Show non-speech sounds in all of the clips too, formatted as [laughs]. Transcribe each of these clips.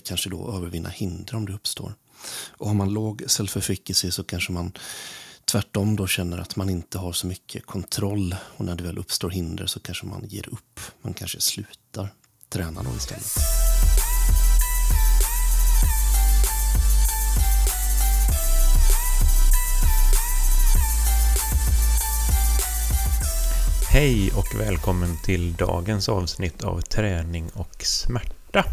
kanske då övervinna hinder om det uppstår. Och har man låg self-efficacy så kanske man tvärtom då känner att man inte har så mycket kontroll. Och när det väl uppstår hinder så kanske man ger upp. Man kanske slutar träna då istället. Hej och välkommen till dagens avsnitt av Träning och smärta.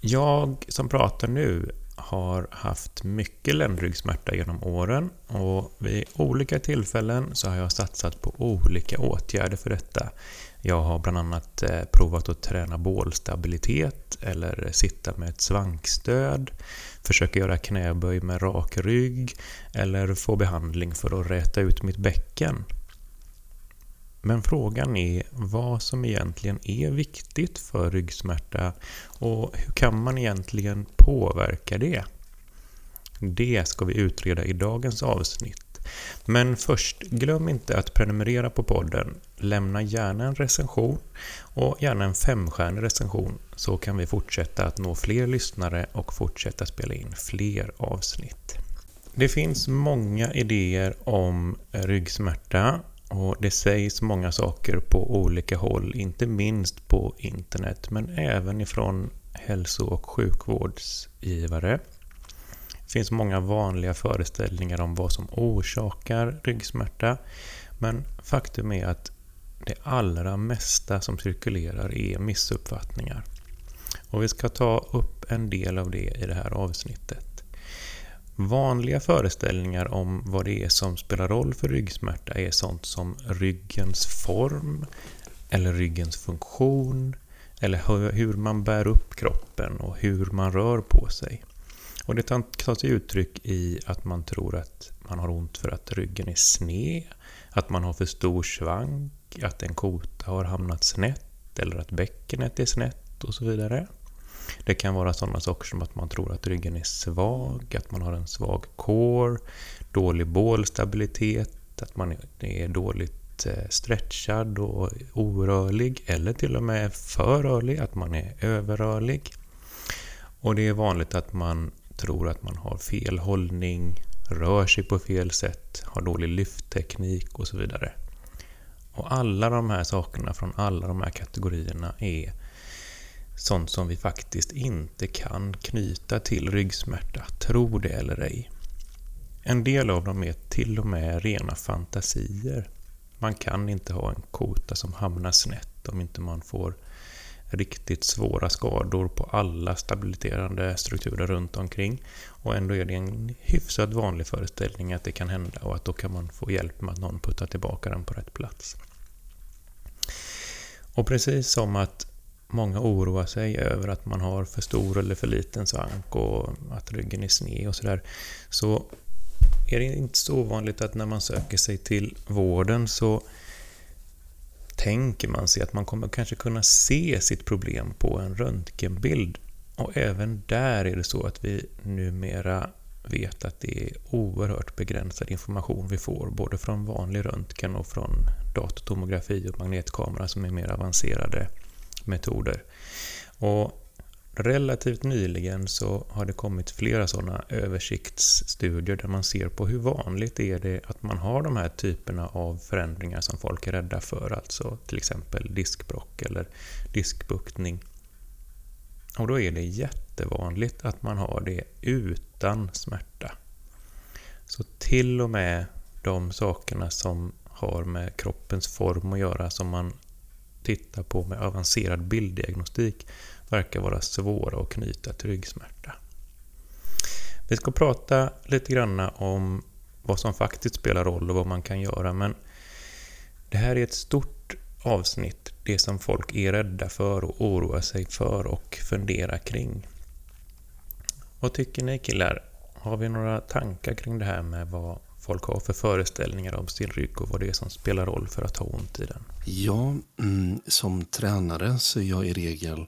Jag som pratar nu har haft mycket ländryggsmärta genom åren och vid olika tillfällen så har jag satsat på olika åtgärder för detta. Jag har bland annat eh, provat att träna bålstabilitet eller sitta med ett svankstöd, försöka göra knäböj med rak rygg eller få behandling för att räta ut mitt bäcken. Men frågan är vad som egentligen är viktigt för ryggsmärta och hur kan man egentligen påverka det? Det ska vi utreda i dagens avsnitt. Men först, glöm inte att prenumerera på podden. Lämna gärna en recension och gärna en femstjärnig recension så kan vi fortsätta att nå fler lyssnare och fortsätta spela in fler avsnitt. Det finns många idéer om ryggsmärta och det sägs många saker på olika håll, inte minst på internet, men även ifrån hälso och sjukvårdsgivare. Det finns många vanliga föreställningar om vad som orsakar ryggsmärta, men faktum är att det allra mesta som cirkulerar är missuppfattningar. Och vi ska ta upp en del av det i det här avsnittet. Vanliga föreställningar om vad det är som spelar roll för ryggsmärta är sånt som ryggens form, eller ryggens funktion, eller hur man bär upp kroppen och hur man rör på sig. Och det tar sig uttryck i att man tror att man har ont för att ryggen är sned, att man har för stor svank, att en kota har hamnat snett eller att bäckenet är snett och så vidare. Det kan vara sådana saker som att man tror att ryggen är svag, att man har en svag core, dålig bålstabilitet, att man är dåligt eh, stretchad och orörlig eller till och med för rörlig, att man är överrörlig. Och det är vanligt att man tror att man har fel hållning, rör sig på fel sätt, har dålig lyftteknik och så vidare. Och alla de här sakerna från alla de här kategorierna är sånt som vi faktiskt inte kan knyta till ryggsmärta, tro det eller ej. En del av dem är till och med rena fantasier. Man kan inte ha en kota som hamnar snett om inte man får riktigt svåra skador på alla stabiliterande strukturer runt omkring. Och ändå är det en hyfsat vanlig föreställning att det kan hända och att då kan man få hjälp med att någon puttar tillbaka den på rätt plats. Och precis som att många oroar sig över att man har för stor eller för liten svank och att ryggen är sned och sådär. Så är det inte så ovanligt att när man söker sig till vården så tänker man sig att man kommer kanske kunna se sitt problem på en röntgenbild. Och även där är det så att vi numera vet att det är oerhört begränsad information vi får, både från vanlig röntgen och från datortomografi och magnetkamera som är mer avancerade metoder. Och relativt nyligen så har det kommit flera sådana översiktsstudier där man ser på hur vanligt är det att man har de här typerna av förändringar som folk är rädda för, alltså till exempel diskbrock eller diskbuktning. Och då är det jättevanligt att man har det utan smärta. Så till och med de sakerna som har med kroppens form att göra som man tittar på med avancerad bilddiagnostik verkar vara svåra att knyta till ryggsmärta. Vi ska prata lite grann om vad som faktiskt spelar roll och vad man kan göra, men det här är ett stort avsnitt, det som folk är rädda för och oroar sig för och funderar kring. Vad tycker ni killar? Har vi några tankar kring det här med vad folk har för föreställningar om sin rygg och vad det är som spelar roll för att ha ont i den? Ja, mm, som tränare så är jag i regel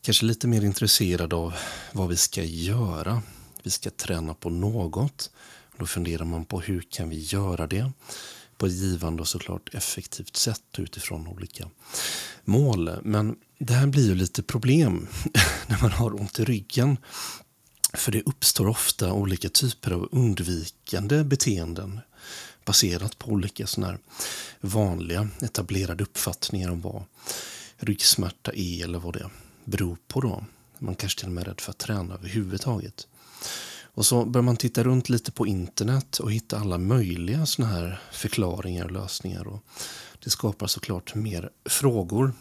kanske lite mer intresserad av vad vi ska göra. Vi ska träna på något. Då funderar man på hur kan vi göra det? på ett givande och såklart effektivt sätt utifrån olika mål. Men det här blir ju lite problem [laughs] när man har ont i ryggen. För det uppstår ofta olika typer av undvikande beteenden baserat på olika såna här vanliga etablerade uppfattningar om vad ryggsmärta är eller vad det beror på. Då. Man kanske till och med är rädd för att träna överhuvudtaget. Och så bör man titta runt lite på internet och hitta alla möjliga såna här förklaringar och lösningar. Och det skapar såklart mer frågor.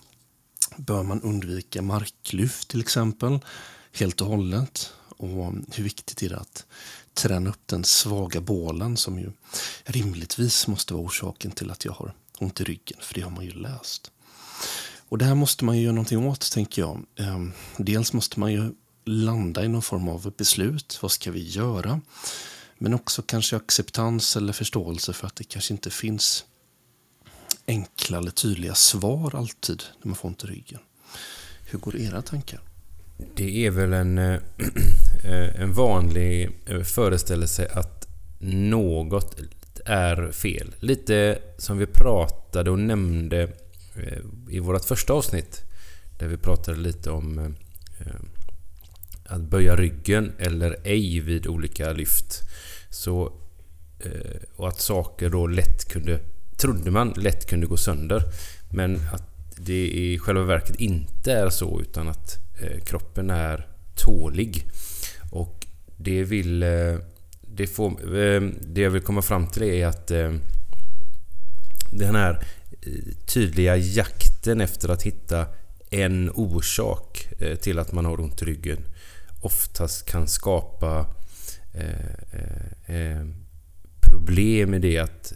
Bör man undvika marklyft till exempel helt och hållet? Och hur viktigt är det att träna upp den svaga bålen som ju rimligtvis måste vara orsaken till att jag har ont i ryggen, för det har man ju läst. Och det här måste man ju göra någonting åt, tänker jag. Ehm, dels måste man ju landa i någon form av beslut. Vad ska vi göra? Men också kanske acceptans eller förståelse för att det kanske inte finns enkla eller tydliga svar alltid när man får ont i ryggen. Hur går era tankar? Det är väl en, eh, [clears throat] eh, en vanlig eh, föreställelse att något är fel. Lite som vi pratade och nämnde i vårt första avsnitt. Där vi pratade lite om att böja ryggen eller ej vid olika lyft. Så, och att saker då lätt kunde, trodde man, lätt kunde gå sönder. Men att det i själva verket inte är så utan att Eh, kroppen är tålig. Och det vill... Eh, det, får, eh, det jag vill komma fram till är att den här tydliga jakten efter att hitta en orsak till att man har ont i ryggen oftast kan skapa problem i det att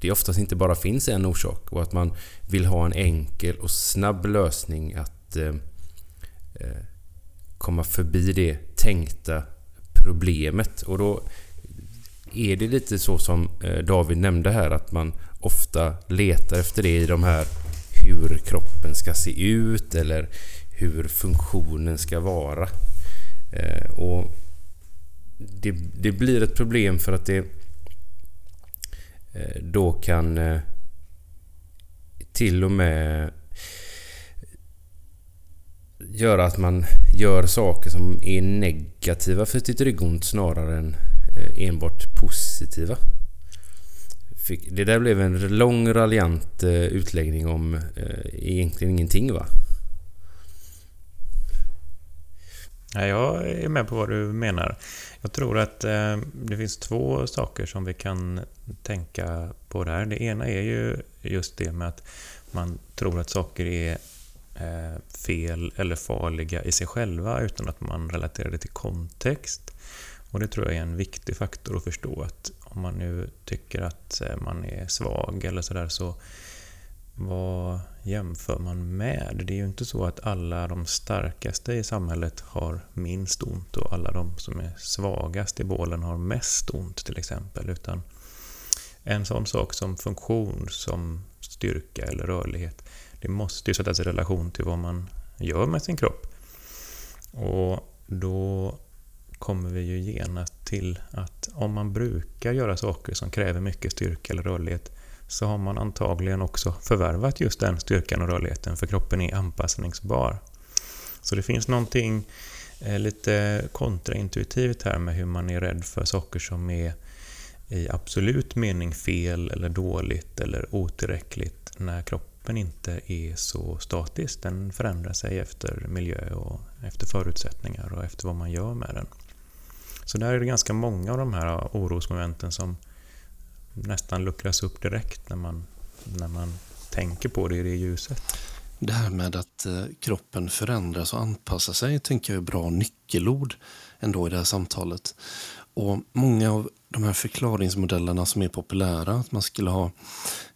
det oftast inte bara finns en orsak och att man vill ha en enkel och snabb lösning att Eh, Eh, komma förbi det tänkta problemet. Och då är det lite så som eh, David nämnde här att man ofta letar efter det i de här hur kroppen ska se ut eller hur funktionen ska vara. Eh, och det, det blir ett problem för att det då kan till och med göra att man gör saker som är negativa för sitt ryggont snarare än eh, enbart positiva. Det där blev en lång raljant eh, utläggning om eh, egentligen ingenting va? Ja, jag är med på vad du menar. Jag tror att det finns två saker som vi kan tänka på där. Det ena är ju just det med att man tror att saker är Eh, fel eller farliga i sig själva utan att man relaterar det till kontext. Och det tror jag är en viktig faktor att förstå att om man nu tycker att eh, man är svag eller sådär så vad jämför man med? Det är ju inte så att alla de starkaste i samhället har minst ont och alla de som är svagast i bålen har mest ont till exempel. Utan en sån sak som funktion, som styrka eller rörlighet det måste ju sättas i relation till vad man gör med sin kropp. Och då kommer vi ju genast till att om man brukar göra saker som kräver mycket styrka eller rörlighet så har man antagligen också förvärvat just den styrkan och rörligheten för kroppen är anpassningsbar. Så det finns någonting eh, lite kontraintuitivt här med hur man är rädd för saker som är i absolut mening fel eller dåligt eller otillräckligt när kroppen inte är så statisk. Den förändrar sig efter miljö och efter förutsättningar och efter vad man gör med den. Så där är det ganska många av de här orosmomenten som nästan luckras upp direkt när man, när man tänker på det i det ljuset. Det här med att eh, kroppen förändras och anpassar sig tänker jag är bra nyckelord ändå i det här samtalet. Och Många av de här förklaringsmodellerna som är populära, att man skulle ha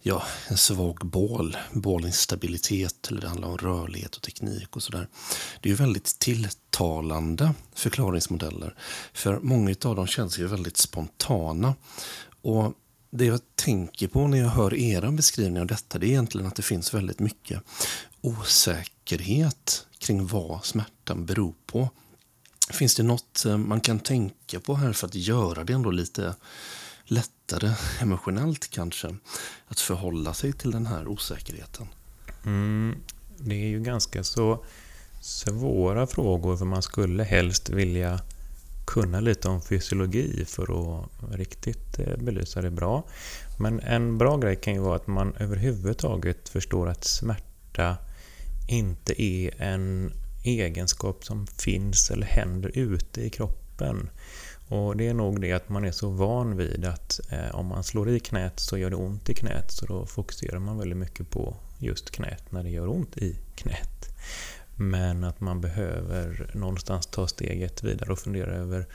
ja, en svag bål, bålinstabilitet eller det handlar om rörlighet och teknik och sådär. Det är ju väldigt tilltalande förklaringsmodeller. För många av dem känns ju väldigt spontana. Och det jag tänker på när jag hör era beskrivning av detta det är egentligen att det finns väldigt mycket osäkerhet kring vad smärtan beror på. Finns det något eh, man kan tänka på här för att göra det ändå lite lättare [laughs] emotionellt kanske att förhålla sig till den här osäkerheten? Mm, det är ju ganska så svåra frågor för man skulle helst vilja kunna lite om fysiologi för att riktigt eh, belysa det bra. Men en bra grej kan ju vara att man överhuvudtaget förstår att smärta inte är en egenskap som finns eller händer ute i kroppen. Och Det är nog det att man är så van vid att eh, om man slår i knät så gör det ont i knät så då fokuserar man väldigt mycket på just knät när det gör ont i knät. Men att man behöver någonstans ta steget vidare och fundera över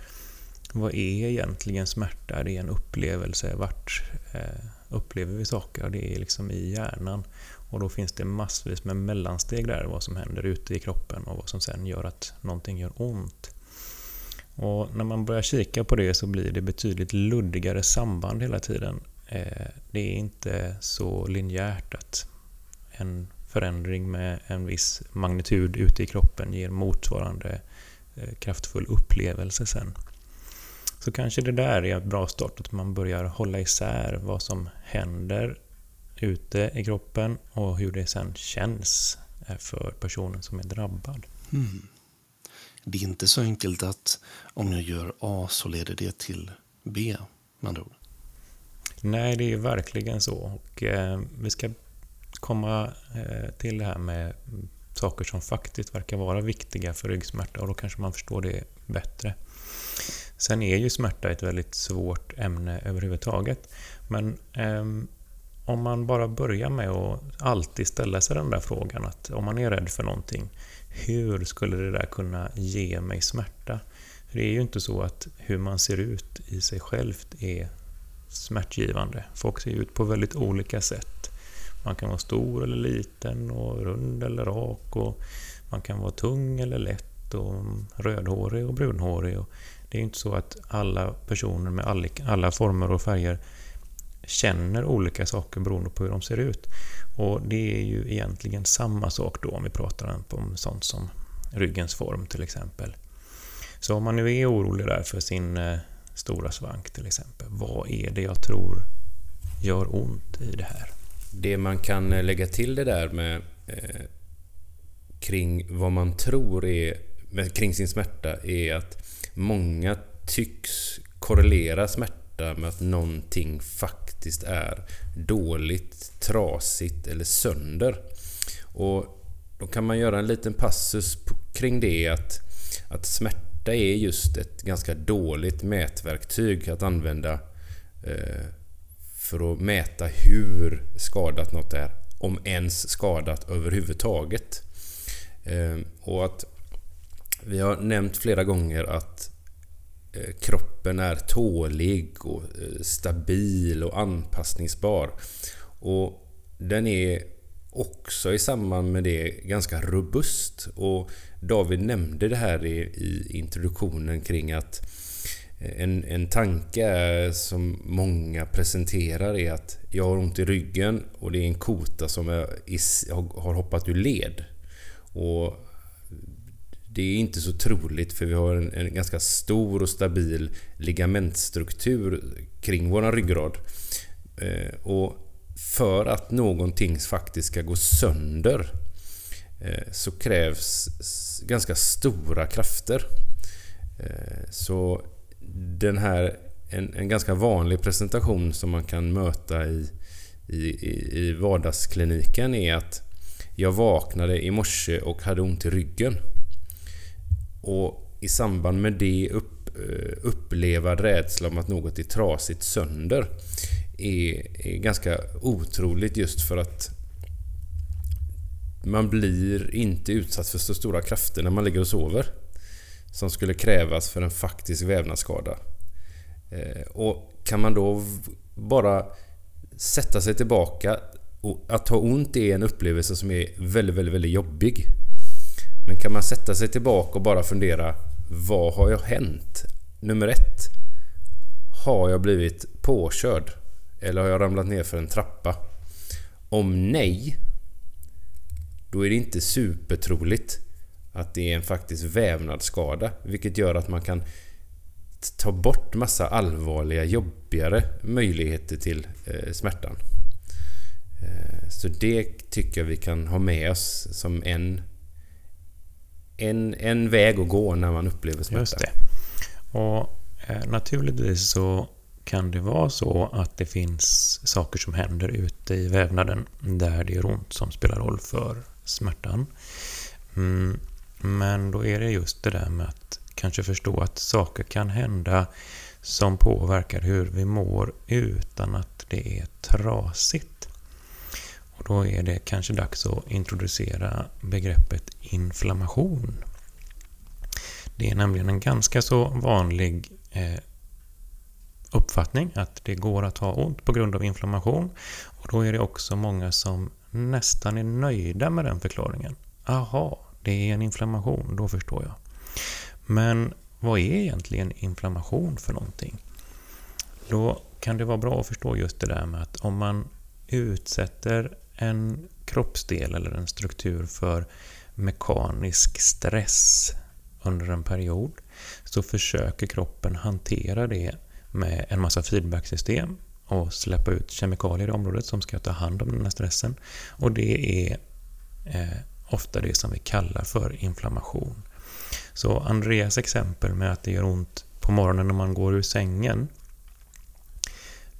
vad är egentligen smärta? Det är en upplevelse. Vart eh, upplever vi saker? Det är liksom i hjärnan. Och då finns det massvis med mellansteg där, vad som händer ute i kroppen och vad som sen gör att någonting gör ont. Och när man börjar kika på det så blir det betydligt luddigare samband hela tiden. Eh, det är inte så linjärt att en förändring med en viss magnitud ute i kroppen ger motsvarande eh, kraftfull upplevelse sen. Så kanske det där är en bra start, att man börjar hålla isär vad som händer ute i kroppen och hur det sen känns för personen som är drabbad. Mm. Det är inte så enkelt att om jag gör A så leder det till B, med andra ord. Nej, det är verkligen så. Och, eh, vi ska komma eh, till det här med saker som faktiskt verkar vara viktiga för ryggsmärta och då kanske man förstår det bättre. Sen är ju smärta ett väldigt svårt ämne överhuvudtaget. Men eh, om man bara börjar med att alltid ställa sig den där frågan att om man är rädd för någonting, hur skulle det där kunna ge mig smärta? För det är ju inte så att hur man ser ut i sig självt är smärtgivande. Folk ser ut på väldigt olika sätt. Man kan vara stor eller liten och rund eller rak och man kan vara tung eller lätt och rödhårig och brunhårig. Och det är inte så att alla personer med alla former och färger känner olika saker beroende på hur de ser ut. Och det är ju egentligen samma sak då om vi pratar om sånt som ryggens form till exempel. Så om man nu är orolig där för sin eh, stora svank till exempel, vad är det jag tror gör ont i det här? Det man kan eh, lägga till det där med eh, kring vad man tror är kring sin smärta är att många tycks korrelera smärta med att någonting faktiskt är dåligt, trasigt eller sönder. Och då kan man göra en liten passus kring det att, att smärta är just ett ganska dåligt mätverktyg att använda eh, för att mäta hur skadat något är. Om ens skadat överhuvudtaget. Eh, och att vi har nämnt flera gånger att Eh, kroppen är tålig och eh, stabil och anpassningsbar. Och den är också i samband med det ganska robust. Och David nämnde det här i, i introduktionen kring att eh, en, en tanke som många presenterar är att jag har ont i ryggen och det är en kota som är, har hoppat ur led. Och det är inte så troligt för vi har en, en ganska stor och stabil ligamentstruktur kring våran ryggrad. Eh, och för att någonting faktiskt ska gå sönder eh, så krävs ganska stora krafter. Eh, så den här en, en ganska vanlig presentation som man kan möta i, i, i vardagskliniken är att jag vaknade i morse och hade ont i ryggen. Och i samband med det upp, eh, uppleva rädsla om att något är trasigt sönder är, är ganska otroligt just för att man blir inte utsatt för så stora krafter när man ligger och sover som skulle krävas för en faktisk vävnadsskada. Eh, och kan man då bara sätta sig tillbaka och att ha ont är en upplevelse som är väldigt, väldigt, väldigt jobbig. Men kan man sätta sig tillbaka och bara fundera Vad har jag hänt? Nummer ett. Har jag blivit påkörd? Eller har jag ramlat ner för en trappa? Om nej, då är det inte supertroligt att det är en faktisk vävnadsskada. Vilket gör att man kan ta bort massa allvarliga, jobbigare möjligheter till eh, smärtan. Eh, så det tycker jag vi kan ha med oss som en, en, en väg att gå när man upplever smärta. Just det. Och eh, naturligtvis så kan det vara så att det finns saker som händer ute i vävnaden där det gör ont som spelar roll för smärtan. Mm, men då är det just det där med att kanske förstå att saker kan hända som påverkar hur vi mår utan att det är trasigt. Och då är det kanske dags att introducera begreppet inflammation. Det är nämligen en ganska så vanlig eh, uppfattning att det går att ha ont på grund av inflammation. Och Då är det också många som nästan är nöjda med den förklaringen. Aha, det är en inflammation, då förstår jag. Men vad är egentligen inflammation för någonting? Då kan det vara bra att förstå just det där med att om man utsätter en kroppsdel eller en struktur för mekanisk stress under en period så försöker kroppen hantera det med en massa feedbacksystem och släppa ut kemikalier i området som ska ta hand om den här stressen. Och det är eh, ofta det som vi kallar för inflammation. Så Andreas exempel med att det gör ont på morgonen när man går ur sängen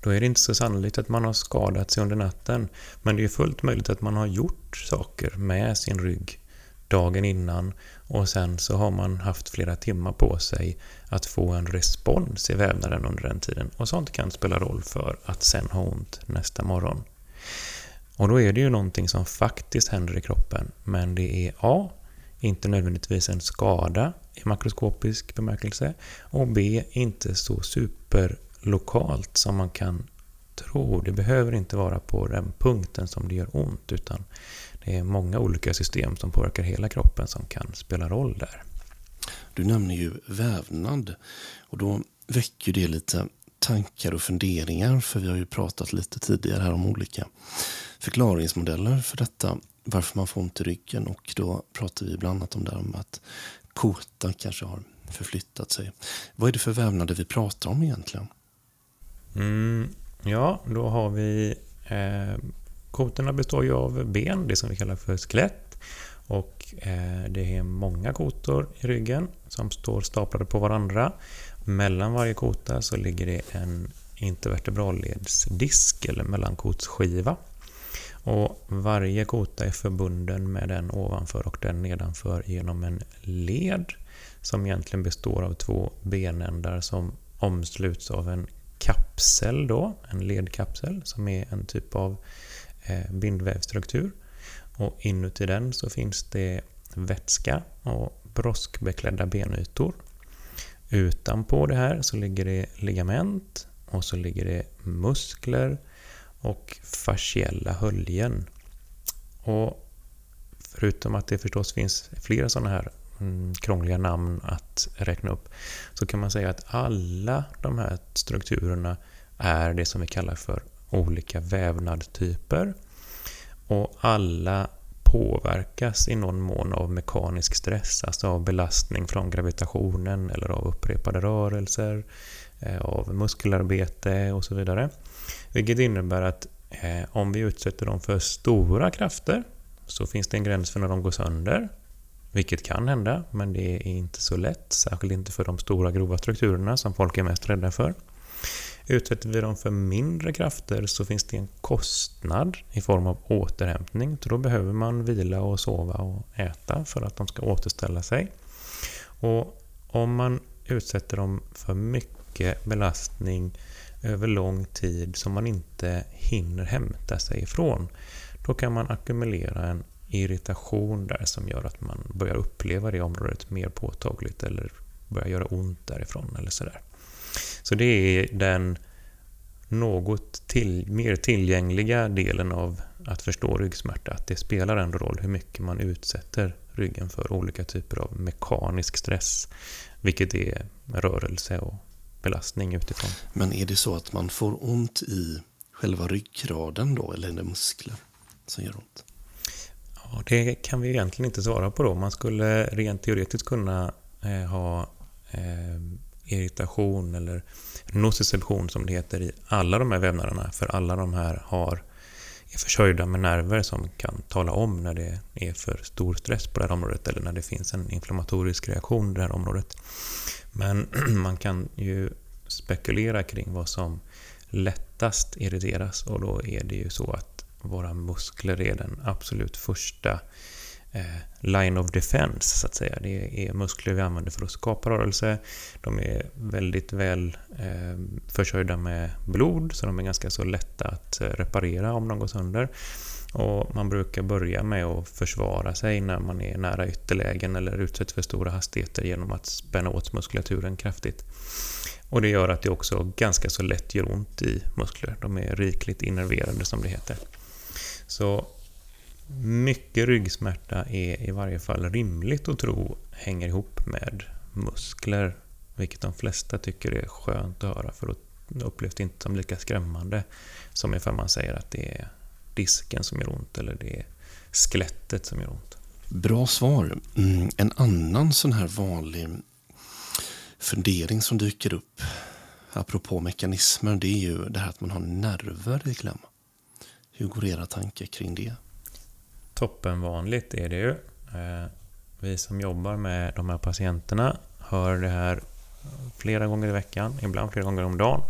då är det inte så sannolikt att man har skadat sig under natten. Men det är fullt möjligt att man har gjort saker med sin rygg dagen innan och sen så har man haft flera timmar på sig att få en respons i vävnaden under den tiden. Och sånt kan spela roll för att sen ha ont nästa morgon. Och då är det ju någonting som faktiskt händer i kroppen, men det är A. Inte nödvändigtvis en skada i makroskopisk bemärkelse och B. Inte så super lokalt som man kan tro. Det behöver inte vara på den punkten som det gör ont utan det är många olika system som påverkar hela kroppen som kan spela roll där. Du nämner ju vävnad och då väcker det lite tankar och funderingar för vi har ju pratat lite tidigare här om olika förklaringsmodeller för detta varför man får ont i ryggen och då pratar vi bland annat om det här med att kotan kanske har förflyttat sig. Vad är det för vävnader vi pratar om egentligen? Mm, ja, då har vi eh, Kotorna består ju av ben, det som vi kallar för skelett. Och eh, det är många kotor i ryggen som står staplade på varandra. Mellan varje kota så ligger det en intervertebralledsdisk eller mellankotsskiva. Och varje kota är förbunden med den ovanför och den nedanför genom en led som egentligen består av två benändar som omsluts av en kapsel då, en ledkapsel som är en typ av bindvävstruktur. bindvävsstruktur. Och inuti den så finns det vätska och broskbeklädda benytor. Utanpå det här så ligger det ligament och så ligger det muskler och fasciella höljen. Och förutom att det förstås finns flera sådana här Mm, krångliga namn att räkna upp så kan man säga att alla de här strukturerna är det som vi kallar för olika vävnadstyper. och alla påverkas i någon mån av mekanisk stress, alltså av belastning från gravitationen eller av upprepade rörelser, eh, av muskelarbete och så vidare. Vilket innebär att eh, om vi utsätter dem för stora krafter så finns det en gräns för när de går sönder. Vilket kan hända, men det är inte så lätt, särskilt inte för de stora grova strukturerna som folk är mest rädda för. Utsätter vi dem för mindre krafter så finns det en kostnad i form av återhämtning. Så då behöver man vila och sova och äta för att de ska återställa sig. Och om man utsätter dem för mycket belastning över lång tid som man inte hinner hämta sig ifrån, då kan man ackumulera en irritation där som gör att man börjar uppleva det området mer påtagligt eller börjar göra ont därifrån eller sådär. Så det är den något till, mer tillgängliga delen av att förstå ryggsmärta. Att det spelar en roll hur mycket man utsätter ryggen för olika typer av mekanisk stress. Vilket är rörelse och belastning utifrån. Men är det så att man får ont i själva ryggraden då, eller är det muskler som gör ont? Ja, det kan vi egentligen inte svara på då. Man skulle rent teoretiskt kunna eh, ha eh, irritation eller nociception som det heter i alla de här vävnaderna. För alla de här har, är försörjda med nerver som kan tala om när det är för stor stress på det här området eller när det finns en inflammatorisk reaktion i det här området. Men [clears throat] man kan ju spekulera kring vad som lättast irriteras och då är det ju så att våra muskler är den absolut första eh, line of defense, så att säga. Det är muskler vi använder för att skapa rörelse. De är väldigt väl eh, försörjda med blod, så de är ganska så lätta att eh, reparera om de går sönder. Och man brukar börja med att försvara sig när man är nära ytterlägen eller utsätts för stora hastigheter genom att spänna åt muskulaturen kraftigt. Och det gör att det också ganska så lätt gör ont i muskler. De är rikligt innerverade som det heter. Så mycket ryggsmärta är i varje fall rimligt att tro hänger ihop med muskler. Vilket de flesta tycker är skönt att höra för då upplevs det inte som lika skrämmande som ifall man säger att det är disken som gör ont eller det är skelettet som gör ont. Bra svar. Mm, en annan sån här vanlig fundering som dyker upp apropå mekanismer det är ju det här att man har nerver i kläm. Hur går era tankar kring det? Toppenvanligt är det ju. Eh, vi som jobbar med de här patienterna hör det här flera gånger i veckan, ibland flera gånger om dagen.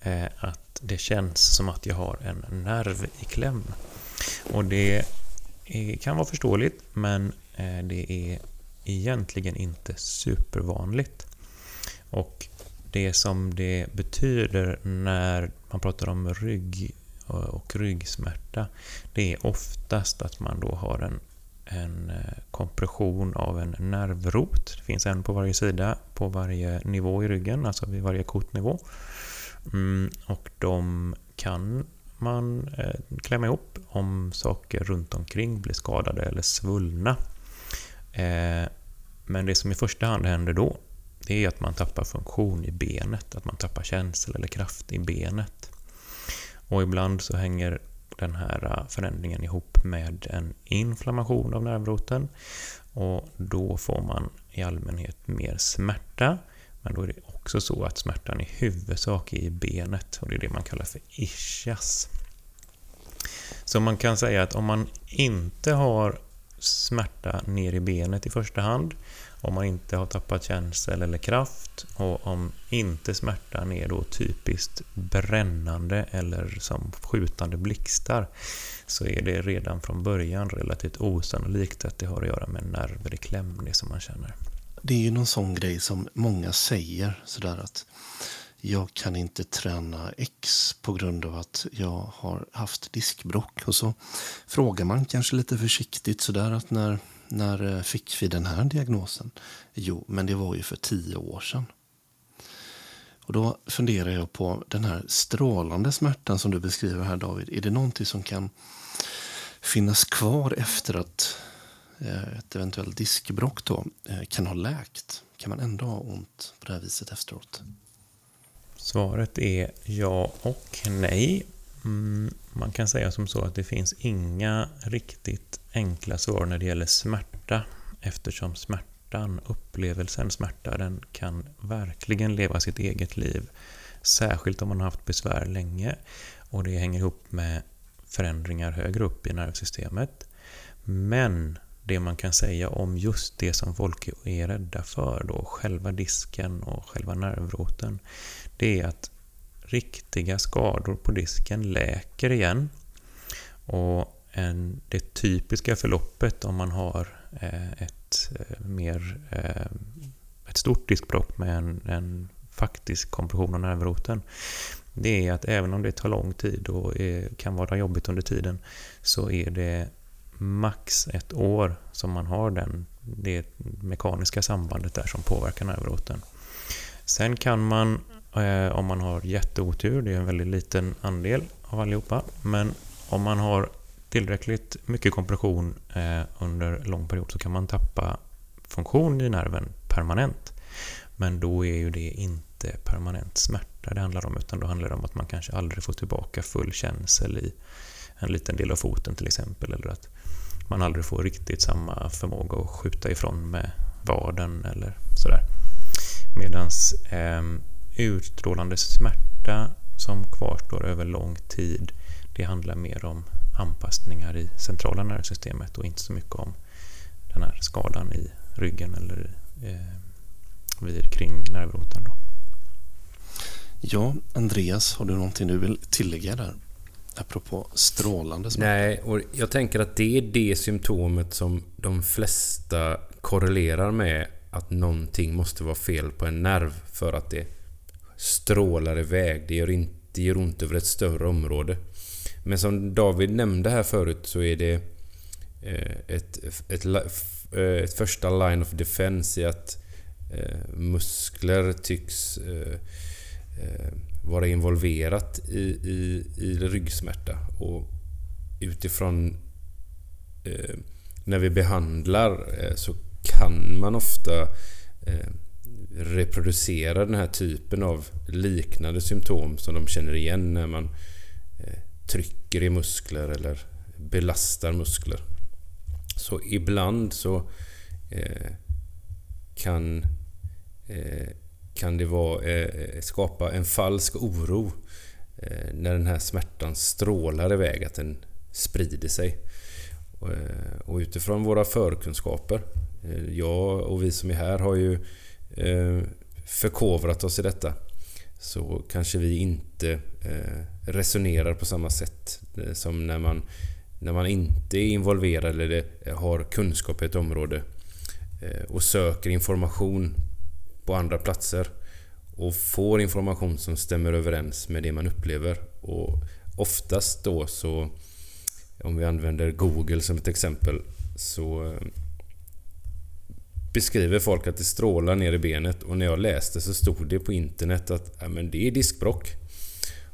Eh, att det känns som att jag har en nerv i kläm. Och det kan vara förståeligt, men eh, det är egentligen inte supervanligt. Och det som det betyder när man pratar om rygg och ryggsmärta, det är oftast att man då har en, en eh, kompression av en nervrot. Det finns en på varje sida, på varje nivå i ryggen, alltså vid varje kotnivå. Mm, och de kan man eh, klämma ihop om saker runt omkring blir skadade eller svullna. Eh, men det som i första hand händer då, det är att man tappar funktion i benet, att man tappar känsel eller kraft i benet. Och ibland så hänger den här äh, förändringen ihop med en inflammation av nervroten och då får man i allmänhet mer smärta. Men då är det också så att smärtan i huvudsak är i benet och det är det man kallar för ischias. Så man kan säga att om man inte har smärta ner i benet i första hand om man inte har tappat känsel eller kraft och om inte smärtan är då typiskt brännande eller som skjutande blixtar så är det redan från början relativt osannolikt att det har att göra med nerver i kläm, det som man känner. Det är ju någon sån grej som många säger sådär att jag kan inte träna X på grund av att jag har haft diskbrock. Och så frågar man kanske lite försiktigt sådär att när när eh, fick vi den här diagnosen? Jo, men det var ju för tio år sedan. Och då funderar jag på den här strålande smärtan som du beskriver här David. Är det någonting som kan finnas kvar efter att eh, ett eventuellt diskbrock då eh, kan ha läkt? Kan man ändå ha ont på det här viset efteråt? Svaret är ja och nej. Mm, man kan säga som så att det finns inga riktigt enkla svar när det gäller smärta eftersom smärtan, upplevelsen smärta, den kan verkligen leva sitt eget liv. Särskilt om man har haft besvär länge och det hänger ihop med förändringar högre upp i nervsystemet. Men det man kan säga om just det som folk är rädda för, då, själva disken och själva nervroten, det är att riktiga skador på disken läker igen. Och en, det typiska förloppet om man har eh, ett eh, mer eh, ett stort diskbråck med en, en faktisk kompression av nervroten det är att även om det tar lång tid och kan vara jobbigt under tiden så är det max ett år som man har den, det mekaniska sambandet där som påverkar nervroten. Sen kan man Eh, om man har jätteotur, det är en väldigt liten andel av allihopa. Men om man har tillräckligt mycket kompression eh, under lång period så kan man tappa funktion i nerven permanent. Men då är ju det inte permanent smärta det handlar om, utan då handlar det om att man kanske aldrig får tillbaka full känsel i en liten del av foten till exempel, eller att man aldrig får riktigt samma förmåga att skjuta ifrån med vaden eller sådär. Medan eh, utstrålande smärta som kvarstår över lång tid, det handlar mer om anpassningar i centrala nervsystemet och inte så mycket om den här skadan i ryggen eller eh, vid, kring nervroten. Då. Ja, Andreas, har du någonting du vill tillägga där? Apropå strålande smärta. Nej, och jag tänker att det är det symptomet som de flesta korrelerar med att någonting måste vara fel på en nerv för att det strålar iväg. Det gör, inte, det gör ont över ett större område. Men som David nämnde här förut så är det eh, ett, ett, ett, eh, ett första line of defense i att eh, muskler tycks vara involverat i, i, i ryggsmärta. Och utifrån när vi behandlar så kan man ofta reproducerar den här typen av liknande symptom som de känner igen när man eh, trycker i muskler eller belastar muskler. Så ibland så eh, kan eh, kan det vara, skapa en falsk oro när den här smärtan strålar iväg, att den sprider sig. Och utifrån våra förkunskaper, jag och vi som är här har ju Eh, förkovrat oss i detta. Så kanske vi inte eh, resonerar på samma sätt eh, som när man, när man inte är involverad eller har kunskap i ett område och söker information på andra platser och får information som stämmer överens med det man upplever. Och oftast då så, om vi använder Google som ett exempel, så beskriver folk att det strålar ner i benet och när jag läste så stod det på internet att ja, men det är diskbrock.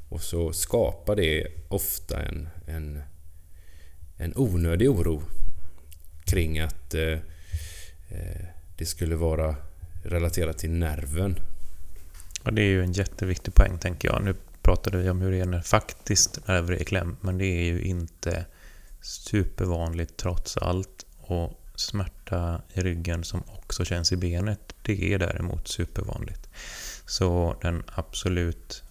Och så skapar det ofta en, en, en onödig oro kring att eh, eh det skulle vara relaterat till nerven. Ja, det är ju en jätteviktig poäng tänker jag. Nu pratade vi om hur det är när faktiskt nerver är i kläm, men det är ju inte supervanligt trots allt. Och smärta i ryggen som också känns i benet, det är däremot supervanligt. Så den absolut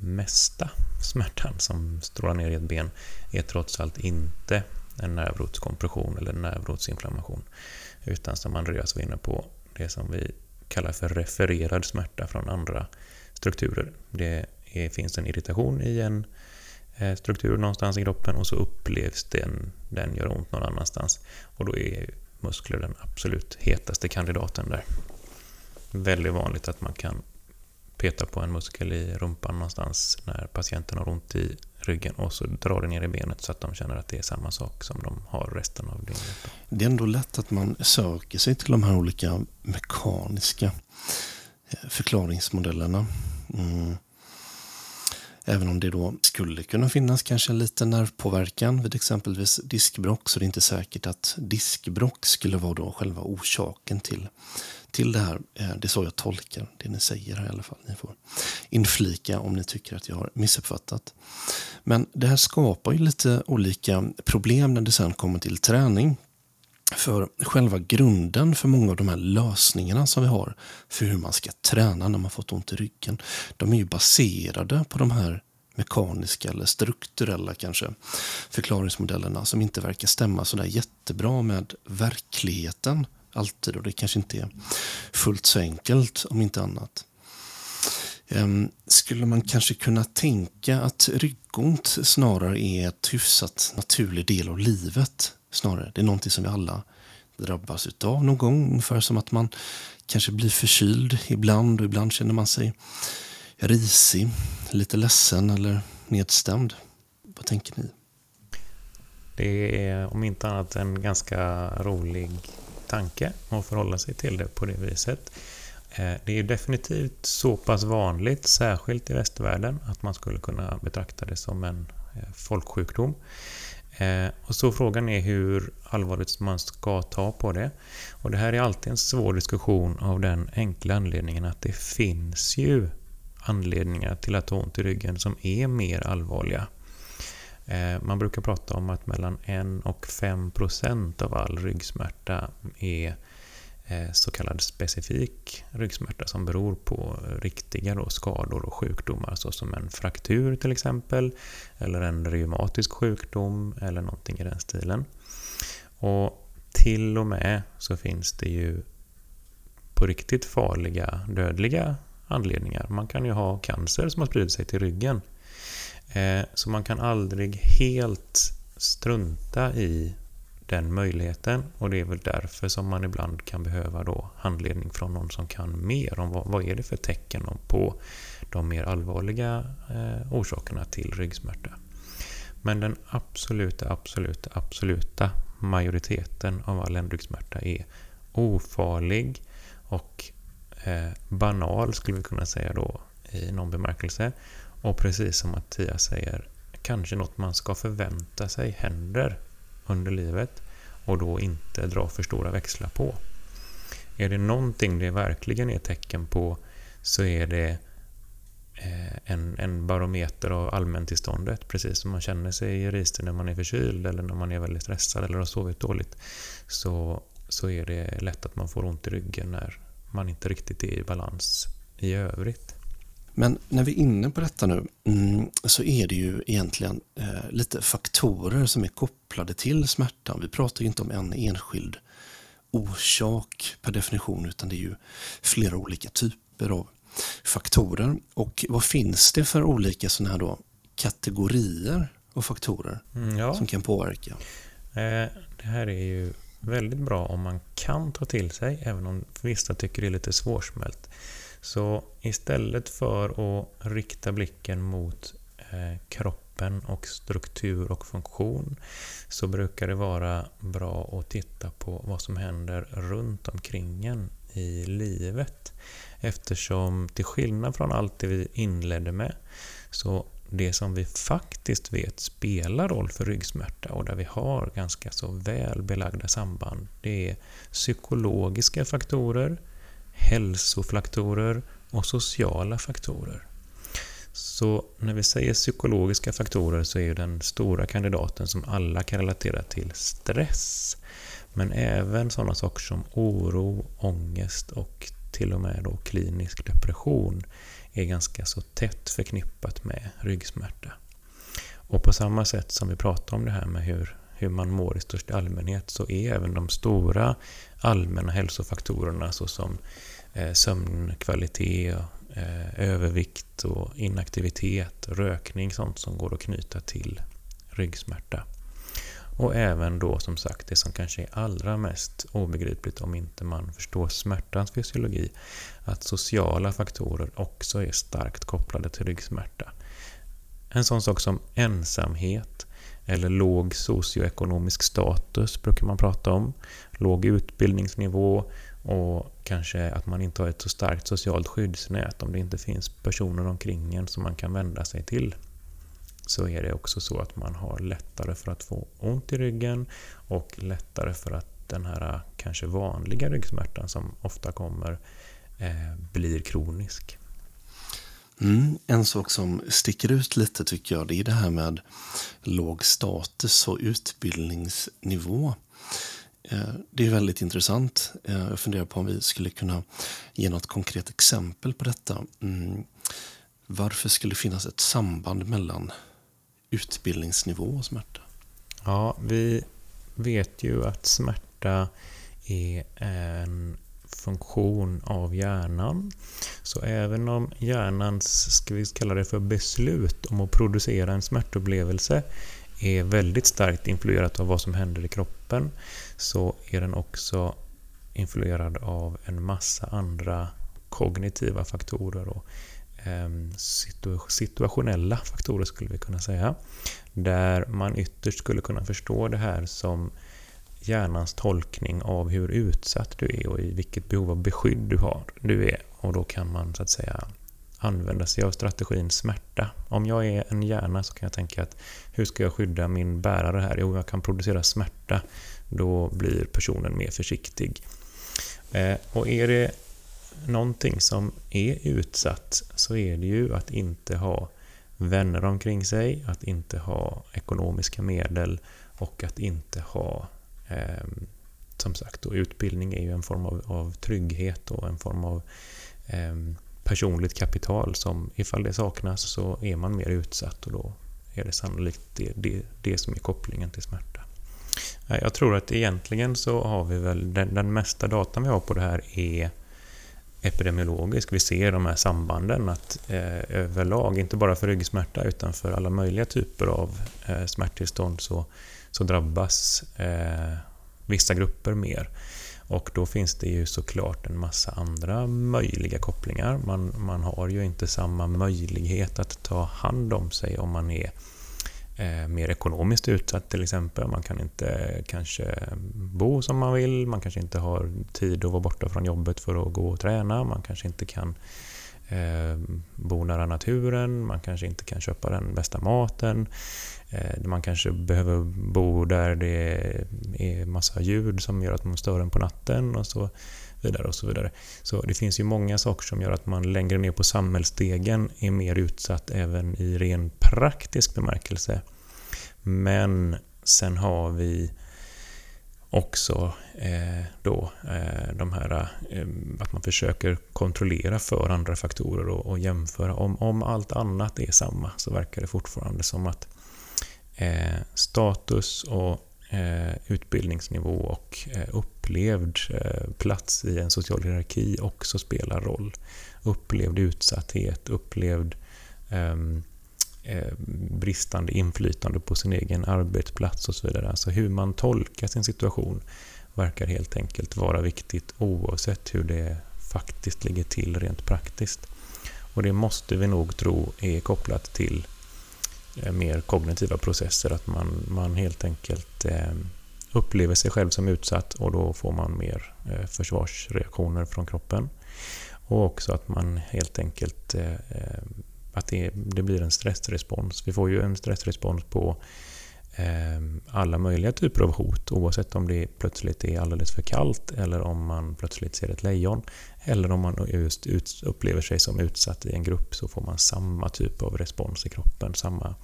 mesta smärtan som strålar ner i ett ben är trots allt inte en nervrotskompression eller nervrotsinflammation. Utan som Andreas var inne på, det som vi kallar för refererad smärta från andra strukturer. Det är, finns en irritation i en eh, Eh, struktur någonstans i kroppen och så upplevs den, den gör ont någon annanstans. Och då är muskler den absolut hetaste kandidaten där. Väldigt vanligt att man kan peta på en muskel i rumpan någonstans när patienten har ont i ryggen och så drar det ner i benet så att de känner att det är samma sak som de har resten av dygnet. Det är ändå lätt att man söker sig till de här olika mekaniska eh, förklaringsmodellerna. Mm. Även om det då skulle kunna finnas kanske en liten nervpåverkan vid exempelvis diskbrock så det är inte säkert att diskbrock skulle vara då själva orsaken till, till det här. Eh, det är så jag tolkar det ni säger här i alla fall. Ni får inflika om ni tycker att jag har missuppfattat. Men det här skapar ju lite olika problem när det sen kommer till träning. För själva grunden för många av de här lösningarna som vi har för hur man ska träna när man fått ont i ryggen, de är ju baserade på de här mekaniska eller strukturella kanske förklaringsmodellerna som inte verkar stämma så där jättebra med verkligheten alltid och det kanske inte är fullt så enkelt om inte annat. Ehm, skulle man kanske kunna tänka att ryggont snarare är ett hyfsat naturlig del av livet? Snarare, det är någonting som vi alla drabbas utav någon gång. Ungefär som att man kanske blir förkyld ibland och ibland känner man sig risig, lite ledsen eller nedstämd. Vad tänker ni? Det är om inte annat en ganska rolig tanke att förhålla sig till det på det viset. Eh, det är definitivt så pass vanligt, särskilt i västvärlden, att man skulle kunna betrakta det som en eh, folksjukdom. Eh, och så frågan är hur allvarligt man ska ta på det. Och det här är alltid en svår diskussion av den enkla anledningen att det finns ju anledningar till att ha ont i ryggen som är mer allvarliga. Eh, man brukar prata om att mellan 1 och 5 procent av all ryggsmärta är Eh, så kallad specifik ryggsmärta som beror på riktiga då skador och sjukdomar såsom en fraktur till exempel eller en reumatisk sjukdom eller någonting i den stilen. Och till och med så finns det ju på riktigt farliga, dödliga anledningar. Man kan ju ha cancer som har spridit sig till ryggen. Eh, så man kan aldrig helt strunta i den möjligheten och det är väl därför som man ibland kan behöva då handledning från någon som kan mer om vad, vad är det för tecken på de mer allvarliga eh, orsakerna till ryggsmärta. Men den absoluta, absoluta, absoluta majoriteten av all ländryggsmärta är ofarlig och eh, banal skulle vi kunna säga då i någon bemärkelse. Och precis som Mattias säger, kanske något man ska förvänta sig händer under livet och då inte dra för stora växlar på. Är det någonting det verkligen är tecken på så är det eh, en, en barometer av allmäntillståndet, precis som man känner sig i ristet när man är förkyld eller när man är väldigt stressad eller har sovit dåligt, så, så är det lätt att man får ont i ryggen när man inte riktigt är i balans i övrigt. Men när vi är inne på detta nu mm, så är det ju egentligen eh, lite faktorer som är kopplade till smärtan. Vi pratar ju inte om en enskild orsak per definition utan det är ju flera olika typer av faktorer. Och vad finns det för olika sådana här då kategorier av faktorer mm, ja. som kan påverka? Eh, det här är ju väldigt bra om man kan ta till sig, även om vissa tycker det är lite svårsmält. Så istället för att rikta blicken mot eh, kroppen och struktur och funktion så brukar det vara bra att titta på vad som händer runt omkring en i livet. Eftersom till skillnad från allt det vi inledde med så det som vi faktiskt vet spelar roll för ryggsmärta och där vi har ganska så väl belagda samband, det är psykologiska faktorer, hälsofaktorer och sociala faktorer. Så när vi säger psykologiska faktorer så är den stora kandidaten som alla kan relatera till stress. Men även sådana saker som oro, ångest och till och med då klinisk depression är ganska så tätt förknippat med ryggsmärta. Och på samma sätt som vi pratar om det här med hur, hur man mår i största allmänhet så är även de stora allmänna hälsofaktorerna såsom Eh, sömnkvalitet, eh, övervikt och inaktivitet, rökning, sånt som går att knyta till ryggsmärta. Och även då som sagt det som kanske är allra mest obegripligt om inte man förstår smärtans fysiologi, att sociala faktorer också är starkt kopplade till ryggsmärta. En sån sak som ensamhet eller låg socioekonomisk status brukar man prata om, låg utbildningsnivå och kanske att man inte har ett så starkt socialt skyddsnät om det inte finns personer omkring en som man kan vända sig till så är det också så att man har lättare för att få ont i ryggen och lättare för att den här äh, kanske vanliga ryggsmärtan som ofta kommer eh, blir kronisk. Mm, en sak som sticker ut lite tycker jag det är det här med låg status och utbildningsnivå. Eh, det är väldigt intressant. Eh, jag funderar på om vi skulle kunna ge något konkret exempel på detta. Mm. Varför skulle det finnas ett samband mellan utbildningsnivå och smärta? Ja, vi vet ju att smärta är en funktion av hjärnan. Så även om hjärnans, ska vi kalla det för beslut om att producera en smärtupplevelse är väldigt starkt influerat av vad som händer i kroppen så är den också influerad av en massa andra kognitiva faktorer och ehm, situationella faktorer skulle vi kunna säga. Där man ytterst skulle kunna förstå det här som hjärnans tolkning av hur utsatt du är och i vilket behov av beskydd du har. Du är. Och då kan man så att säga använda sig av strategin smärta. Om jag är en hjärna så kan jag tänka att hur ska jag skydda min bärare här? Jo, jag kan producera smärta. Då blir personen mer försiktig. Eh, och är det någonting som är utsatt så är det ju att inte ha vänner omkring sig, att inte ha ekonomiska medel och att inte ha eh, som sagt, och utbildning är ju en form av, av trygghet och en form av eh, personligt kapital som ifall det saknas så är man mer utsatt och då är det sannolikt det, det, det som är kopplingen till smärta. Jag tror att egentligen så har vi väl den, den mesta datan vi har på det här är epidemiologisk. Vi ser de här sambanden att eh, överlag, inte bara för ryggsmärta utan för alla möjliga typer av eh, smärttillstånd så, så drabbas eh, vissa grupper mer. Och då finns det ju såklart en massa andra möjliga kopplingar. Man, man har ju inte samma möjlighet att ta hand om sig om man är eh, mer ekonomiskt utsatt till exempel. Man kan inte kanske bo som man vill, man kanske inte har tid att vara borta från jobbet för att gå och träna, man kanske inte kan eh, bo nära naturen, man kanske inte kan köpa den bästa maten. Eh, man kanske behöver bo där det är massa ljud som gör att man stör en på natten och så vidare. och Så vidare. Så det finns ju många saker som gör att man längre ner på samhällsstegen är mer utsatt även i ren praktisk bemärkelse. Men sen har vi också eh, då eh, de här eh, att man försöker kontrollera för andra faktorer och, och jämföra. Om, om allt annat är samma så verkar det fortfarande som att eh, status och eh, utbildningsnivå och eh, upplevd eh, plats i en social hierarki också spelar roll. Upplevd utsatthet, upplevd ehm, eh, bristande inflytande på sin egen arbetsplats och så vidare. Alltså hur man tolkar sin situation verkar helt enkelt vara viktigt oavsett hur det faktiskt ligger till rent praktiskt. Och det måste vi nog tro är kopplat till Eh, mer kognitiva processer, att man, man helt enkelt eh, upplever sig själv som utsatt och då får man mer eh, försvarsreaktioner från kroppen. Och också att man helt enkelt eh, eh, att det, det blir en stressrespons. Vi får ju en stressrespons på Ehm, alla möjliga typer av hot oavsett om det plötsligt är alldeles för kallt eller om man plötsligt ser ett lejon eller om man just upplever sig som utsatt i en grupp så får man samma typ av respons i kroppen, samma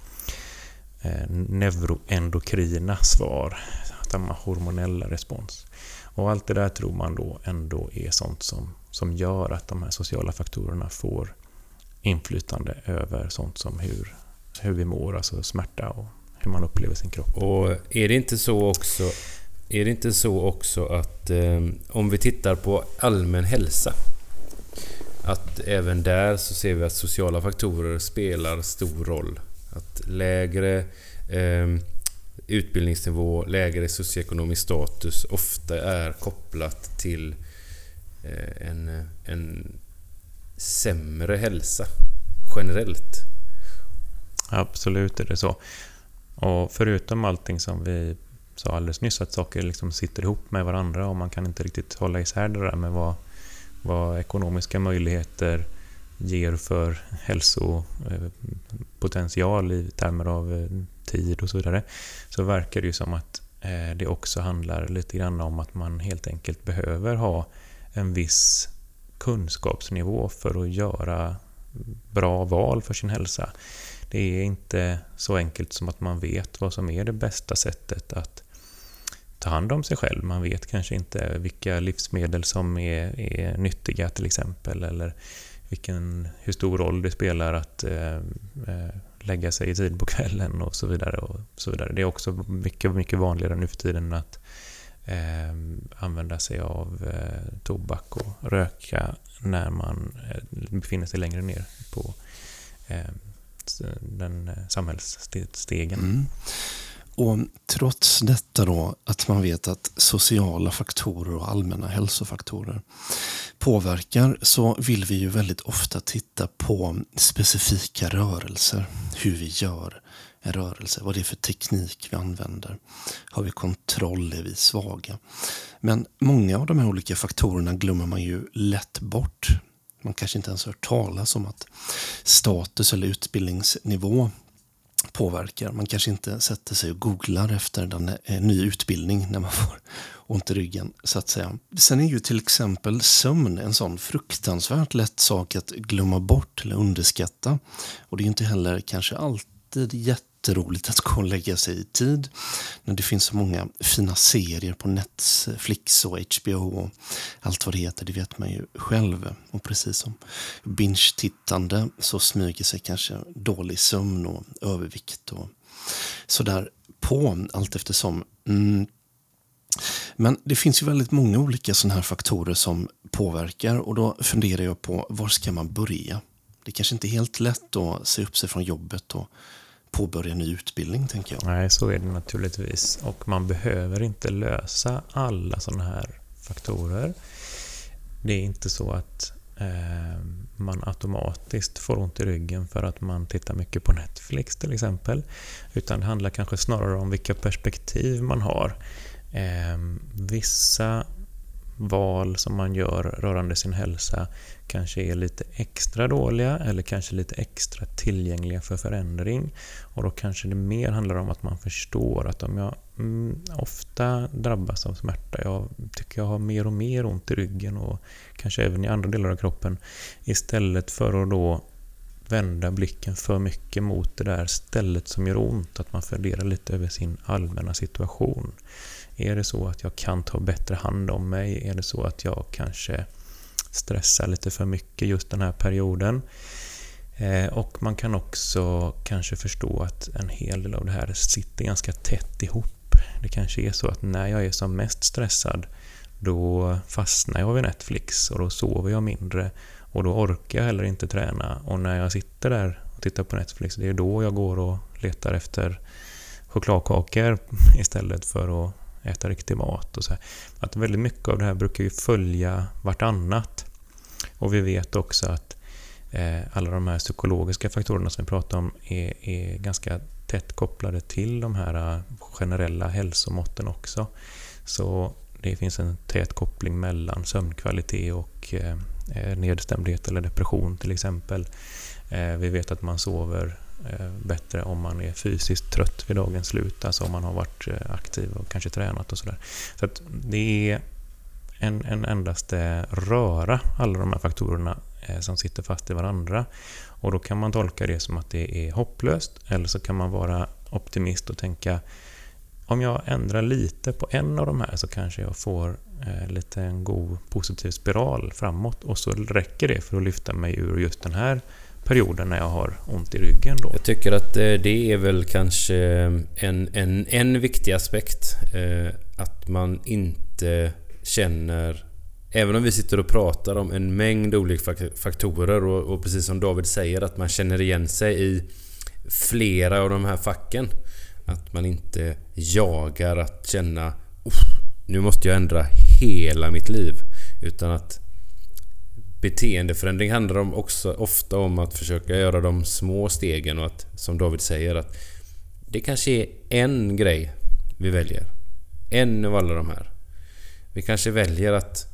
eh, neuroendokrina svar, samma hormonella respons. Och allt det där tror man då ändå är sånt som, som gör att de här sociala faktorerna får inflytande över sånt som hur, hur vi mår, alltså smärta och hur man upplever sin kropp. Och är det inte så också är det inte så också att eh, om vi tittar på allmän hälsa att även där så ser vi att sociala faktorer spelar stor roll. Att lägre eh, utbildningsnivå, lägre socioekonomisk status ofta är kopplat till eh, en, en sämre hälsa generellt. Absolut är det så. Och förutom allting som vi sa alldeles nyss, att saker liksom sitter ihop med varandra och man kan inte riktigt hålla isär det där med vad, vad ekonomiska möjligheter ger för hälsopotential i termer av eh, tid och så vidare, så verkar det ju som att eh, det också handlar lite grann om att man helt enkelt behöver ha en viss kunskapsnivå för att göra bra val för sin hälsa. Det är inte så enkelt som att man vet vad som är det bästa sättet att ta hand om sig själv. Man vet kanske inte vilka livsmedel som är, är nyttiga till exempel eller vilken, hur stor roll det spelar att eh, eh lägga sig i tid på kvällen och så vidare. Och så vidare. Det är också mycket, mycket vanligare nu för tiden att eh, använda sig av eh, tobak och röka när man eh, befinner sig längre ner på eh, Eh, den eh, samhällsstegen. Mm. Och trots detta då, att man vet att sociala faktorer och allmänna hälsofaktorer påverkar, så vill vi ju väldigt ofta titta på specifika rörelser. Hur vi gör en rörelse, vad det är för teknik vi använder. Har vi kontroll? Är vi svaga? Men många av de här olika faktorerna glömmer man ju lätt bort. Man kanske inte ens har hört talas om att status eller utbildningsnivå påverkar. Man kanske inte sätter sig och googlar efter en eh, ny utbildning när man [laughs] får ont i ryggen, så att säga. Sen är ju till exempel sömn en sån fruktansvärt lätt sak att glömma bort eller underskatta. Och det är inte heller kanske alltid jätte jätteroligt att gå och lägga sig i tid. När det finns så många fina serier på Netflix och HBO och allt vad det heter, det vet man ju själv. Och precis som binge-tittande så smyger sig kanske dålig sömn och övervikt och sådär på allt eftersom. Mm. Men det finns ju väldigt många olika sådana här faktorer som påverkar och då funderar jag på var ska man börja? Det kanske inte är helt lätt att se upp sig från jobbet och påbörja ny utbildning, tänker jag. Nej, så är det naturligtvis. Och man behöver inte lösa alla sådana här faktorer. Det är inte så att eh, man automatiskt får ont i ryggen för att man tittar mycket på Netflix till exempel. Utan det handlar kanske snarare om vilka perspektiv man har. Eh, vissa val som man gör rörande sin hälsa kanske är lite extra dåliga eller kanske lite extra tillgängliga för förändring. Och då kanske det mer handlar om att man förstår att om jag mm, ofta drabbas av smärta, jag tycker jag har mer och mer ont i ryggen och kanske även i andra delar av kroppen, istället för att då vända blicken för mycket mot det där stället som gör ont, att man funderar lite över sin allmänna situation. Är det så att jag kan ta bättre hand om mig? Är det så att jag kanske stressar lite för mycket just den här perioden? Eh, och man kan också kanske förstå att en hel del av det här sitter ganska tätt ihop. Det kanske är så att när jag är som mest stressad då fastnar jag vid Netflix och då sover jag mindre och då orkar jag heller inte träna. Och när jag sitter där och tittar på Netflix, det är då jag går och letar efter chokladkakor [laughs] istället för att äta riktig mat och så här. Att väldigt mycket av det här brukar ju följa vartannat. Och vi vet också att eh, alla de här psykologiska faktorerna som vi pratar om är, är ganska tätt kopplade till de här eh, generella hälsomåtten också. Så det finns en tät koppling mellan sömnkvalitet och eh, eh nedstämdhet eller depression till exempel. Eh, vi vet att man sover Eh, bättre om man är fysiskt trött vid dagens slut, alltså om man har varit eh, aktiv och kanske tränat och sådär. Så att det är en, en endaste röra, alla de här faktorerna eh, som sitter fast i varandra. Och då kan man tolka det som att det är hopplöst, eller så kan man vara optimist och tänka om jag ändrar lite på en av de här så kanske jag får eh, lite en god positiv spiral framåt och så räcker det för att lyfta mig ur just den här perioden när jag har ont i ryggen. Då. Jag tycker att eh, det är väl kanske eh, en, en, en viktig aspekt. Eh, att man inte känner... Även om vi sitter och pratar om en mängd olika faktorer och, och precis som David säger att man känner igen sig i flera av de här facken. Att man inte jagar att känna nu måste jag ändra hela mitt liv. Utan att beteendeförändring handlar om också ofta om att försöka göra de små stegen och att, som David säger, att det kanske är en grej vi väljer. En av alla de här. Vi kanske väljer att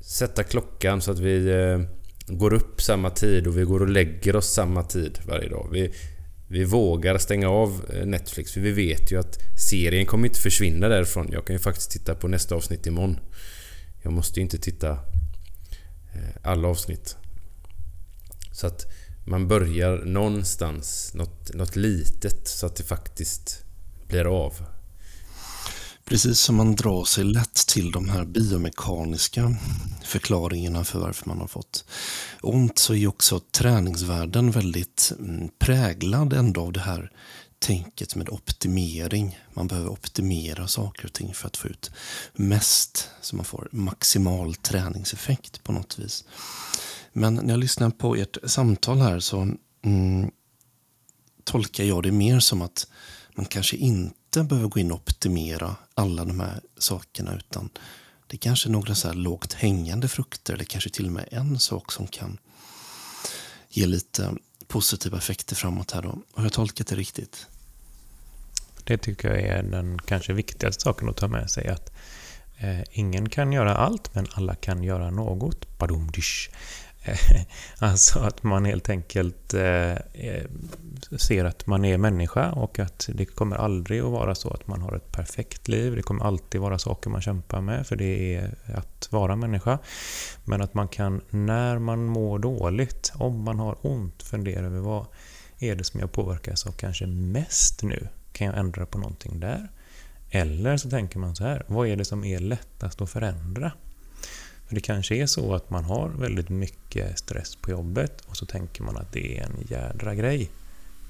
sätta klockan så att vi eh, går upp samma tid och vi går och lägger oss samma tid varje dag. Vi, vi vågar stänga av eh, Netflix för vi vet ju att serien kommer inte försvinna därifrån. Jag kan ju faktiskt titta på nästa avsnitt imorgon. Jag måste ju inte titta Eh, alla avsnitt. Så att man börjar någonstans, något, något litet, så att det faktiskt blir av. Precis som man drar sig lätt till de här biomekaniska förklaringarna för varför man har fått ont så är också träningsvärlden väldigt mm, präglad ändå av det här tänket med optimering. Man behöver optimera saker och ting för att få ut mest, så man får maximal träningseffekt på något vis. Men när jag lyssnar på ert samtal här så mm, tolkar jag det mer som att man kanske inte behöver gå in och optimera alla de här sakerna utan det är kanske några så här lågt hängande frukter eller kanske till och med en sak som kan ge lite positiva effekter framåt här då. Har jag tolkat det riktigt? Det tycker jag är den kanske viktigaste saken att ta med sig. Att eh, ingen kan göra allt, men alla kan göra något. Badumdish. [laughs] alltså att man helt enkelt eh, eh, ser att man är människa och att det kommer aldrig att vara så att man har ett perfekt liv. Det kommer alltid vara saker man kämpar med, för det är att vara människa. Men att man kan, när man mår dåligt, om man har ont, fundera över vad är det som jag påverkas av kanske mest nu? Kan jag ändra på någonting där? Eller så tänker man så här, vad är det som är lättast att förändra? Det kanske är så att man har väldigt mycket stress på jobbet och så tänker man att det är en jädra grej.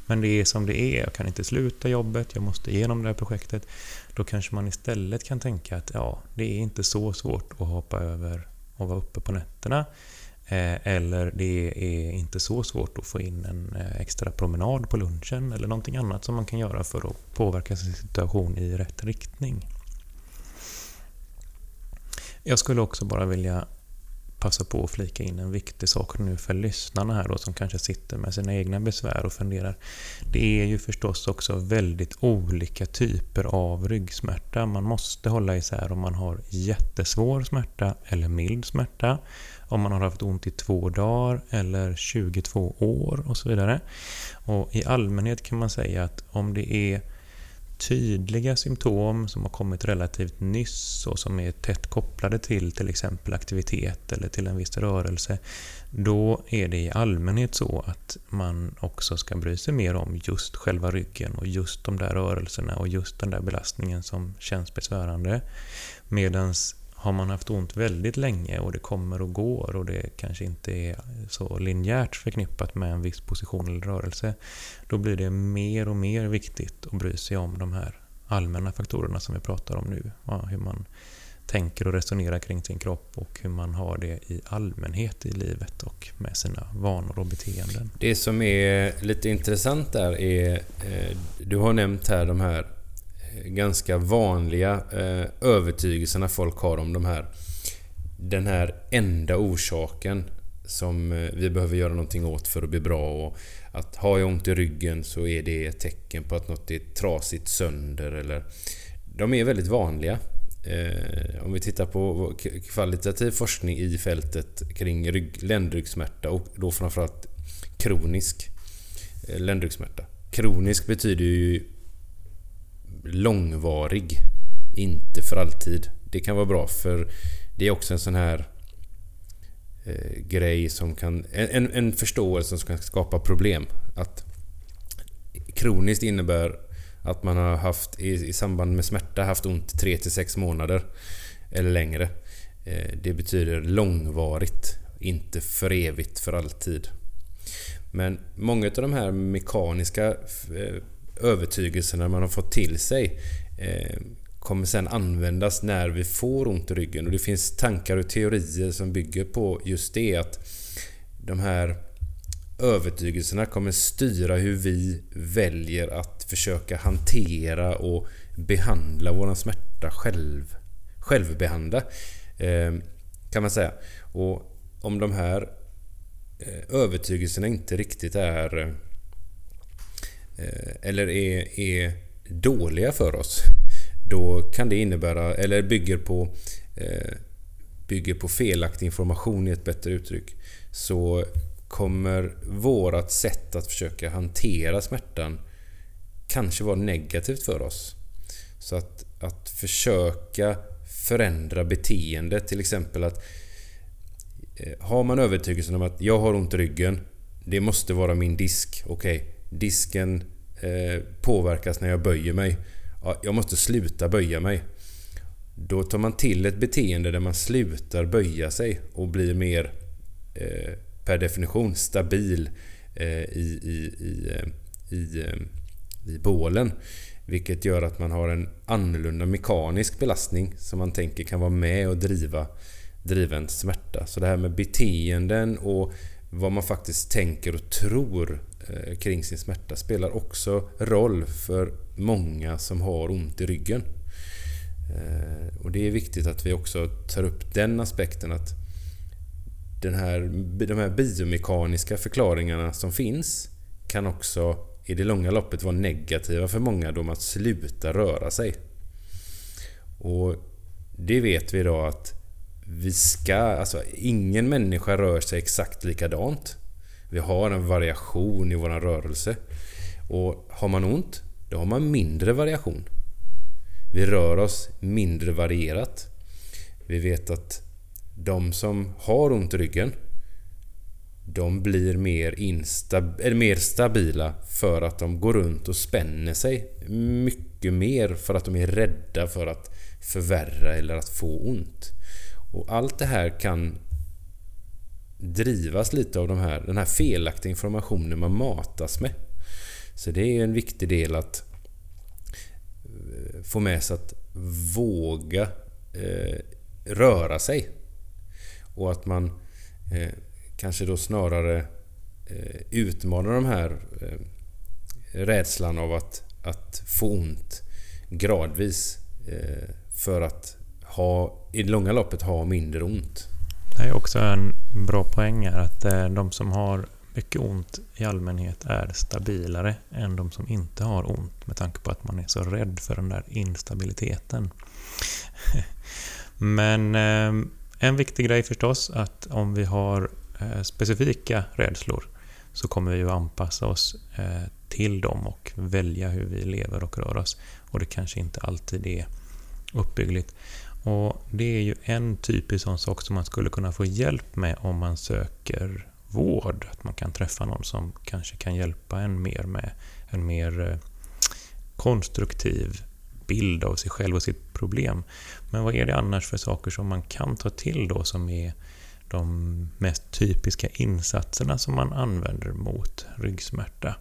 Men det är som det är, jag kan inte sluta jobbet, jag måste igenom det här projektet. Då kanske man istället kan tänka att ja, det är inte så svårt att hoppa över och vara uppe på nätterna. Eh, eller det är inte så svårt att få in en eh, extra promenad på lunchen eller någonting annat som man kan göra för att påverka sin situation i rätt riktning. Jag skulle också bara vilja passa på att flika in en viktig sak nu för lyssnarna här då som kanske sitter med sina egna besvär och funderar. Det är ju förstås också väldigt olika typer av ryggsmärta. Man måste hålla isär om man har jättesvår smärta eller mild smärta. Om man har haft ont i två dagar eller 22 år och så vidare. Och I allmänhet kan man säga att om det är tydliga symptom som har kommit relativt nyss och som är tätt kopplade till till exempel aktivitet eller till en viss rörelse, då är det i allmänhet så att man också ska bry sig mer om just själva ryggen och just de där rörelserna och just den där belastningen som känns besvärande. Medans har man haft ont väldigt länge och det kommer och går och det kanske inte är så linjärt förknippat med en viss position eller rörelse, då blir det mer och mer viktigt att bry sig om de här allmänna faktorerna som vi pratar om nu. hur man tänker och resonerar kring sin kropp och hur man har det i allmänhet i livet och med sina vanor och beteenden. Det som är lite intressant där är, eh, du har nämnt här de här ganska vanliga eh, övertygelserna folk har om de här den här enda orsaken som eh, vi behöver göra någonting åt för att bli bra och att har jag ont i ryggen så är det ett tecken på att något är trasigt sönder eller de är väldigt vanliga. Eh, om vi tittar på kvalitativ forskning i fältet kring rygg, ländryggsmärta och då framförallt kronisk eh, ländryggsmärta. Kronisk betyder ju långvarig. Inte för alltid. Det kan vara bra för det är också en sån här eh, grej som kan... En, en förståelse som kan skapa problem. Att kroniskt innebär att man har haft i, i samband med smärta haft ont 3-6 månader eller längre. Eh, det betyder långvarigt, inte för evigt, för alltid. Men många av de här mekaniska eh, övertygelserna man har fått till sig eh, kommer sen användas när vi får ont i ryggen. Och det finns tankar och teorier som bygger på just det att de här övertygelserna kommer styra hur vi väljer att försöka hantera och behandla våran smärta själv. Självbehandla, eh, kan man säga. Och om de här eh, övertygelserna inte riktigt är Eh, Eh, eller är, är dåliga för oss då kan det innebära, eller bygger på eh, bygger på felaktig information i ett bättre uttryck så kommer vårat sätt att försöka hantera smärtan kanske vara negativt för oss. Så att, att försöka förändra beteendet. till exempel att eh, har man övertygelsen om att jag har ont i ryggen, det måste vara min disk. Okej, okay, disken eh, påverkas när jag böjer mig. Ja, jag måste sluta böja mig. Då tar man till ett beteende där man slutar böja sig och blir mer eh, per definition stabil eh, i, i, i, eh, i, eh, i bålen. Vilket gör att man har en annorlunda mekanisk belastning som man tänker kan vara med och driva, driva en smärta. Så det här med beteenden och vad man faktiskt tänker och tror Eh, kring sin smärta spelar också roll för många som har ont i ryggen. Eh, och det är viktigt att vi också tar upp den aspekten att den här, de här biomekaniska förklaringarna som finns kan också i det långa loppet vara negativa för många då man slutar röra sig. Och det vet vi idag att vi ska, alltså ingen människa rör sig exakt likadant. Vi har en variation i vår rörelse. Och har man ont, då har man mindre variation. Vi rör oss mindre varierat. Vi vet att de som har ont i ryggen de blir mer, instab eller mer stabila för att de går runt och spänner sig mycket mer för att de är rädda för att förvärra eller att få ont. Och allt det här kan drivas lite av de här, den här felaktiga informationen man matas med. Så det är en viktig del att eh, få med sig att våga eh, röra sig. Och att man eh, kanske då snarare eh, utmanar de här eh, rädslan av att, att få ont gradvis eh, för att ha, i det långa loppet ha mindre ont. Det är också en bra poäng här att eh, de som har mycket ont i allmänhet är stabilare än de som inte har ont med tanke på att man är så rädd för den där instabiliteten. [laughs] Men eh, en viktig grej förstås att om vi har eh, specifika rädslor så kommer vi att anpassa oss till dem och välja hur vi lever och rör oss. Och det kanske inte alltid är uppbyggligt. Och Det är ju en typisk sån sak som man skulle kunna få hjälp med om man söker vård. Att man kan träffa någon som kanske kan hjälpa en mer med en mer eh, konstruktiv bild av sig själv och sitt problem. Men vad är det annars för saker som man kan ta till då som är de mest typiska insatserna som man använder mot ryggsmärta?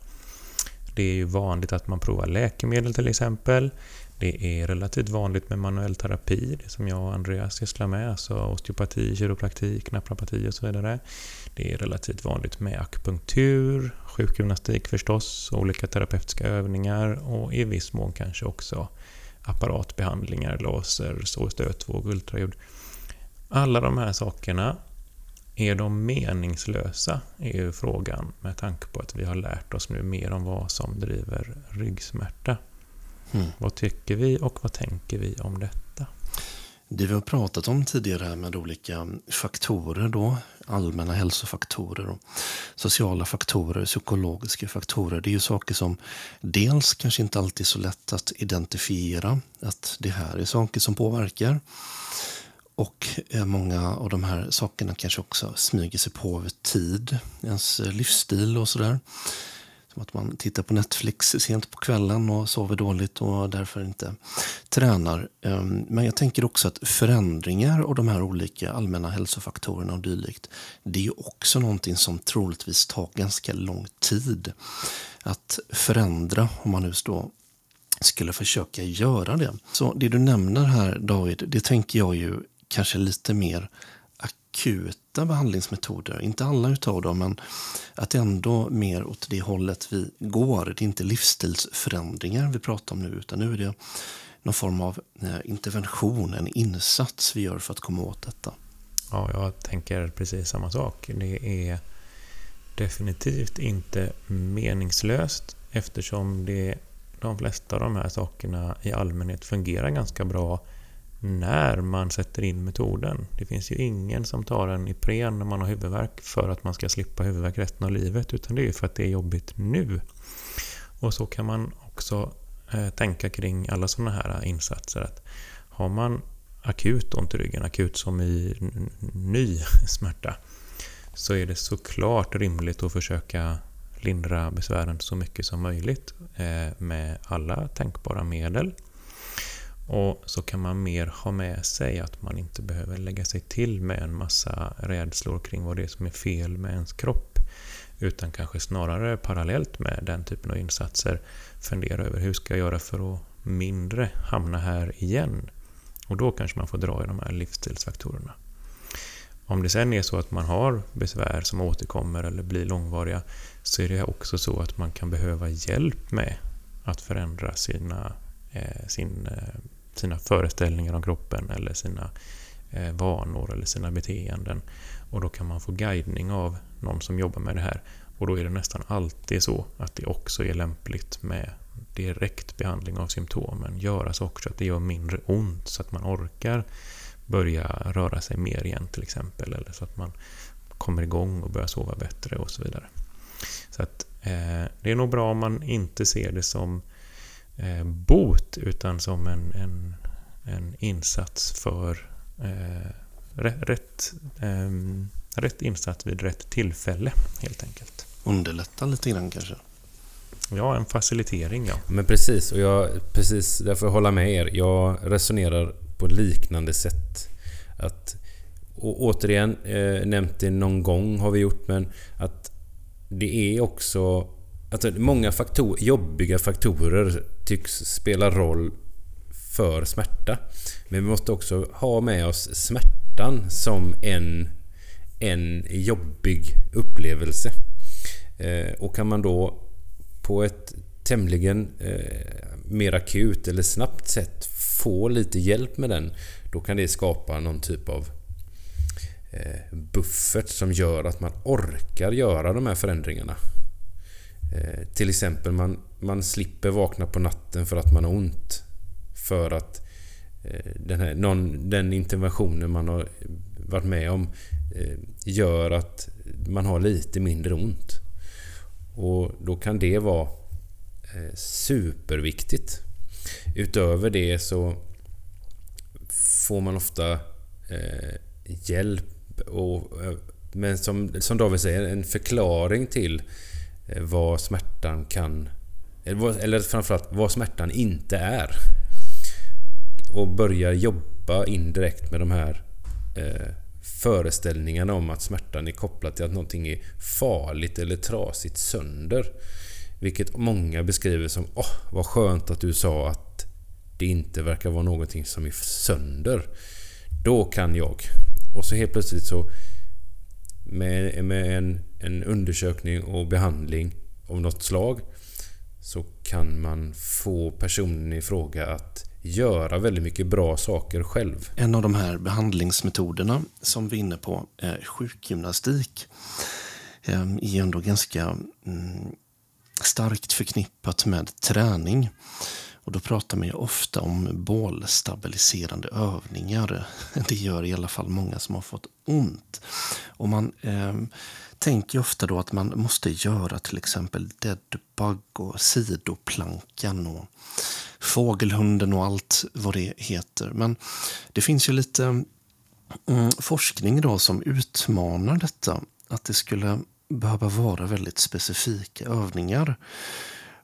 Det är ju vanligt att man provar läkemedel till exempel. Det är relativt vanligt med manuell terapi, det som jag och Andreas sysslar med, alltså osteopati, kiropraktik, naprapati och så vidare. Det är relativt vanligt med akupunktur, sjukgymnastik förstås, olika terapeutiska övningar och i viss mån kanske också apparatbehandlingar, laser, strålstötvåg, ultraljud. Alla de här sakerna, är de meningslösa? är ju frågan med tanke på att vi har lärt oss nu mer om vad som driver ryggsmärta. Mm. Vad tycker vi och vad tänker vi om detta? Det vi har pratat om tidigare med olika faktorer då, allmänna hälsofaktorer och sociala faktorer, psykologiska faktorer. Det är ju saker som dels kanske inte alltid är så lätt att identifiera, att det här är saker som påverkar. Och eh, många av de här sakerna kanske också smyger sig på över tid, ens livsstil och sådär. Som att man tittar på Netflix sent på kvällen och sover dåligt och därför inte tränar. Ehm, men jag tänker också att förändringar av de här olika allmänna hälsofaktorerna och dylikt, det är också någonting som troligtvis tar ganska lång tid att förändra, om man nu står skulle försöka göra det. Så det du nämner här David, det tänker jag ju kanske lite mer akuta behandlingsmetoder. Inte alla utav dem, men att ändå mer åt det hållet vi går. Det är inte livsstilsförändringar vi pratar om nu, utan nu är det någon form av eh, intervention, en insats vi gör för att komma åt detta. Ja, jag tänker precis samma sak. Det är definitivt inte meningslöst eftersom det, de flesta av de här sakerna i allmänhet fungerar ganska bra när man sätter in metoden. Det finns ju ingen som tar en Ipren när man har huvudvärk för att man ska slippa huvudvärk resten av livet, utan det är för att det är jobbigt nu. Och så kan man också eh, tänka kring alla sådana här insatser. att Har man akut ont i ryggen, akut som i ny [laughs] smärta, så är det såklart rimligt att försöka lindra besvären så mycket som möjligt eh, med alla tänkbara medel. Och så kan man mer ha med sig att man inte behöver lägga sig till med en massa rädslor kring vad det är som är fel med ens kropp. Utan kanske snarare parallellt med den typen av insatser fundera över hur ska jag göra för att mindre hamna här igen? Och då kanske man får dra i de här livsstilsfaktorerna. Om det sen är så att man har besvär som återkommer eller blir långvariga så är det också så att man kan behöva hjälp med att förändra sina, eh, sin eh, sina föreställningar om kroppen eller sina eh, vanor eller sina beteenden. Och då kan man få guidning av någon som jobbar med det här. Och då är det nästan alltid så att det också är lämpligt med direkt behandling av symptomen. Göra saker så att det gör mindre ont så att man orkar börja röra sig mer igen till exempel. Eller så att man kommer igång och börjar sova bättre och så vidare. Så att eh, Det är nog bra om man inte ser det som eh, bot utan som en, en, en insats för eh, rätt, eh, rätt insats vid rätt tillfälle helt enkelt. Underlätta lite grann kanske? Ja, en facilitering ja. Men precis, och jag precis därför hålla med er. Jag resonerar på liknande sätt. Att, och återigen, eh, nämnt det någon gång har vi gjort, men att det är också... Alltså många faktor, jobbiga faktorer tycks spela roll för smärta. Men vi måste också ha med oss smärtan som en, en jobbig upplevelse. Eh, och kan man då på ett tämligen eh, mer akut eller snabbt sätt få lite hjälp med den, då kan det skapa någon typ av eh, buffert som gör att man orkar göra de här förändringarna. Eh, till exempel man, man slipper vakna på natten för att man har ont. För att eh, den, här, någon, den interventionen man har varit med om eh, gör att man har lite mindre ont. Och då kan det vara eh, superviktigt. Utöver det så får man ofta eh, hjälp och, eh, men som, som David säger, en förklaring till Eh, vad smärtan kan... Eh, eller framförallt vad smärtan inte är. Och börjar jobba indirekt med de här eh, föreställningarna om att smärtan är kopplad till att någonting är farligt eller trasigt sönder. Vilket många beskriver som Åh, vad skönt att du sa att det inte verkar vara någonting som är sönder. Då kan jag. Och så helt plötsligt så med, med en, en undersökning och behandling av något slag så kan man få personen i fråga att göra väldigt mycket bra saker själv. En av de här behandlingsmetoderna som vi är inne på, är sjukgymnastik, Det är ändå ganska mm, starkt förknippat med träning. Och då pratar man ju ofta om bålstabiliserande övningar. [laughs] Det gör i alla fall många som har fått ont. Och man eh, tänker ofta då att man måste göra till exempel deadbug och sidoplankan och fågelhunden och allt vad det heter. Men det finns ju lite mm, forskning då som utmanar detta. Att det skulle behöva vara väldigt specifika övningar.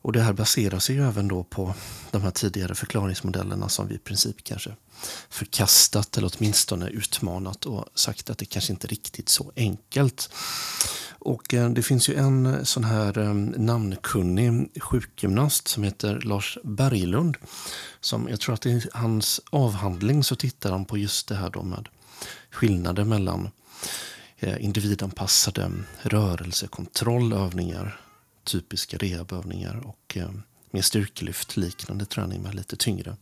Och det här baserar sig ju även då på de här tidigare förklaringsmodellerna som vi i princip kanske förkastat eller åtminstone utmanat och sagt att det kanske inte är riktigt så enkelt. Och eh, det finns ju en eh, sån här eh, namnkunnig sjukgymnast som heter Lars Berglund. Som jag tror att i hans avhandling så tittar han på just det här då med skillnader mellan eh, individanpassade rörelsekontrollövningar, typiska rehabövningar och eh, mer styrkelyft liknande träning med lite tyngre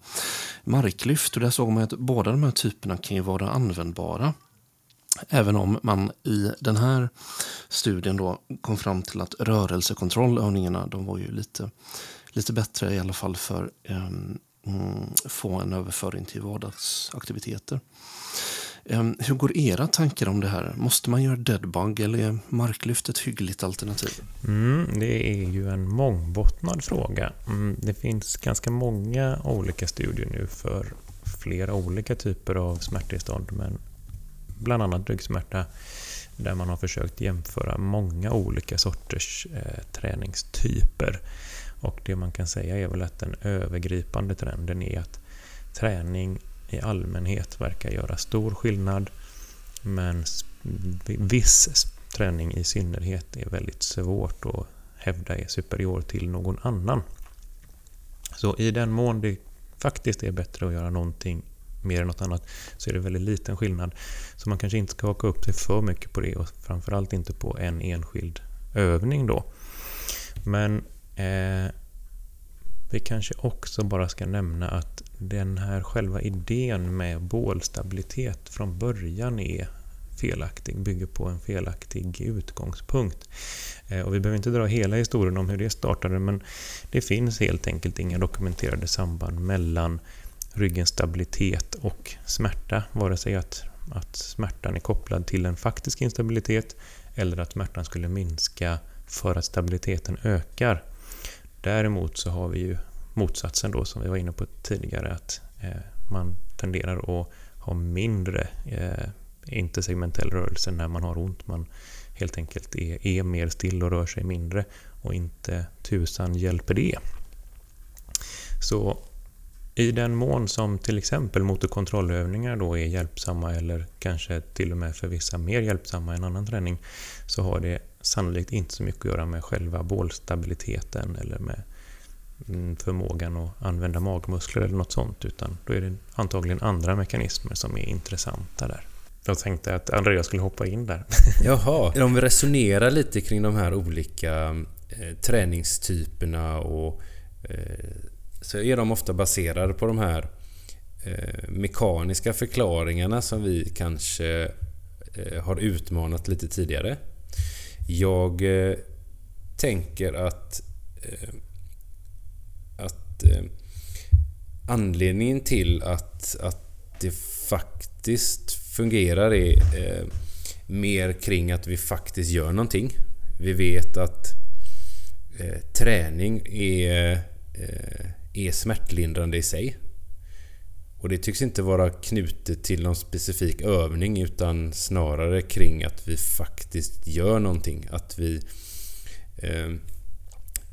marklyft. Och där såg man att båda de här typerna kan ju vara användbara. Även om man i den här studien då kom fram till att rörelsekontrollövningarna de var ju lite, lite bättre i alla fall för att um, få en överföring till vardagsaktiviteter. Ehm, hur går era tankar om det här? Måste man göra deadbug eller är marklyft ett hyggligt alternativ? Mm, det är ju en mångbottnad fråga. Mm, det finns ganska många olika studier nu för flera olika typer av smärttillstånd men bland annat ryggsmärta där man har försökt jämföra många olika sorters eh, träningstyper. Och det man kan säga är väl att den övergripande trenden är att träning i allmänhet verkar göra stor skillnad men viss träning i synnerhet är väldigt svårt att hävda är superior till någon annan. Så i den mån det faktiskt är bättre att göra någonting mer än något annat så är det väldigt liten skillnad. Så man kanske inte ska haka upp sig för mycket på det och framförallt inte på en enskild övning då. Men eh, vi kanske också bara ska nämna att den här själva idén med bålstabilitet från början är felaktig, bygger på en felaktig utgångspunkt. Eh, och vi behöver inte dra hela historien om hur det startade men det finns helt enkelt inga dokumenterade samband mellan ryggens stabilitet och smärta. Vare sig att, att smärtan är kopplad till en faktisk instabilitet eller att smärtan skulle minska för att stabiliteten ökar. Däremot så har vi ju motsatsen då som vi var inne på tidigare att eh, man tenderar att ha mindre eh, intersegmentell rörelse när man har ont. Man helt enkelt är, är mer still och rör sig mindre och inte tusan hjälper det. Så i den mån som till exempel motorkontrollövningar då är hjälpsamma eller kanske till och med för vissa mer hjälpsamma än annan träning så har det sannolikt inte så mycket att göra med själva bålstabiliteten eller med mm, förmågan att använda magmuskler eller något sånt utan då är det antagligen andra mekanismer som är intressanta där. Jag tänkte att Andreas skulle hoppa in där. [laughs] Jaha, om vi resonerar lite kring de här olika eh, träningstyperna och eh, så är de ofta baserade på de här eh, mekaniska förklaringarna som vi kanske eh, har utmanat lite tidigare. Jag eh, tänker att, eh, att eh, anledningen till att, att det faktiskt fungerar är eh, mer kring att vi faktiskt gör någonting. Vi vet att eh, träning är eh, är smärtlindrande i sig. Och det tycks inte vara knutet till någon specifik övning utan snarare kring att vi faktiskt gör någonting. Att vi eh,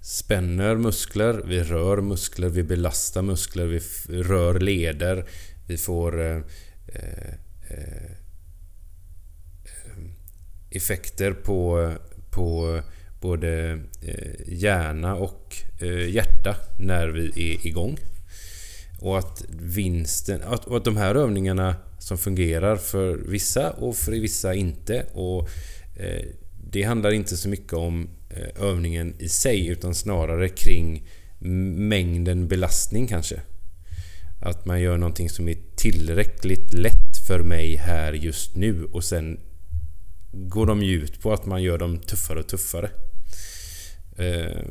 spänner muskler, vi rör muskler, vi belastar muskler, vi rör leder, vi får eh, eh, eh effekter på, på både eh, hjärna och eh, hjärta när vi är igång. Och att vinsten, att, att de här övningarna som fungerar för vissa och för vissa inte. Och eh, Det handlar inte så mycket om eh, övningen i sig utan snarare kring mängden belastning kanske. Att man gör någonting som är tillräckligt lätt för mig här just nu och sen går de ju ut på att man gör dem tuffare och tuffare. Eh,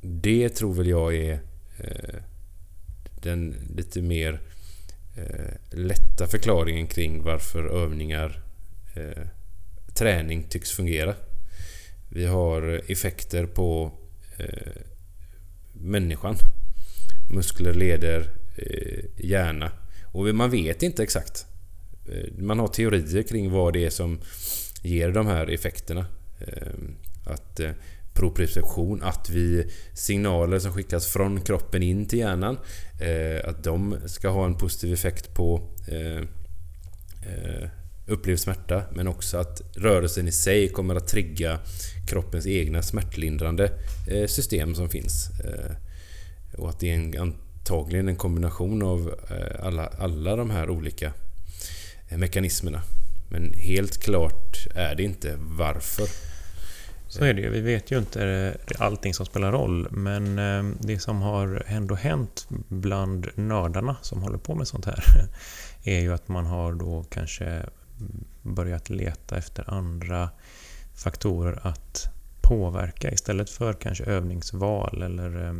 det tror väl jag är eh, den lite mer eh, lätta förklaringen kring varför övningar, eh, träning tycks fungera. Vi har effekter på eh, människan. Muskler, leder, eh, hjärna. Och man vet inte exakt. Eh, man har teorier kring vad det är som ger de här effekterna. Att proprioception, att vi signaler som skickas från kroppen in till hjärnan, Eh, att de ska ha en positiv effekt på eh, eh, upplevd smärta, men också att rörelsen i sig kommer att trigga kroppens egna smärtlindrande eh, system som finns. Eh, och att det är en, antagligen en kombination av alla, alla de här olika mekanismerna. Men helt klart är det inte varför. Så är det ju. Vi vet ju inte eh, allting som spelar roll, men eh, det som har ändå hänt bland nördarna som håller på med sånt här [laughs] är ju att man har då kanske börjat leta efter andra faktorer att påverka istället för kanske övningsval eller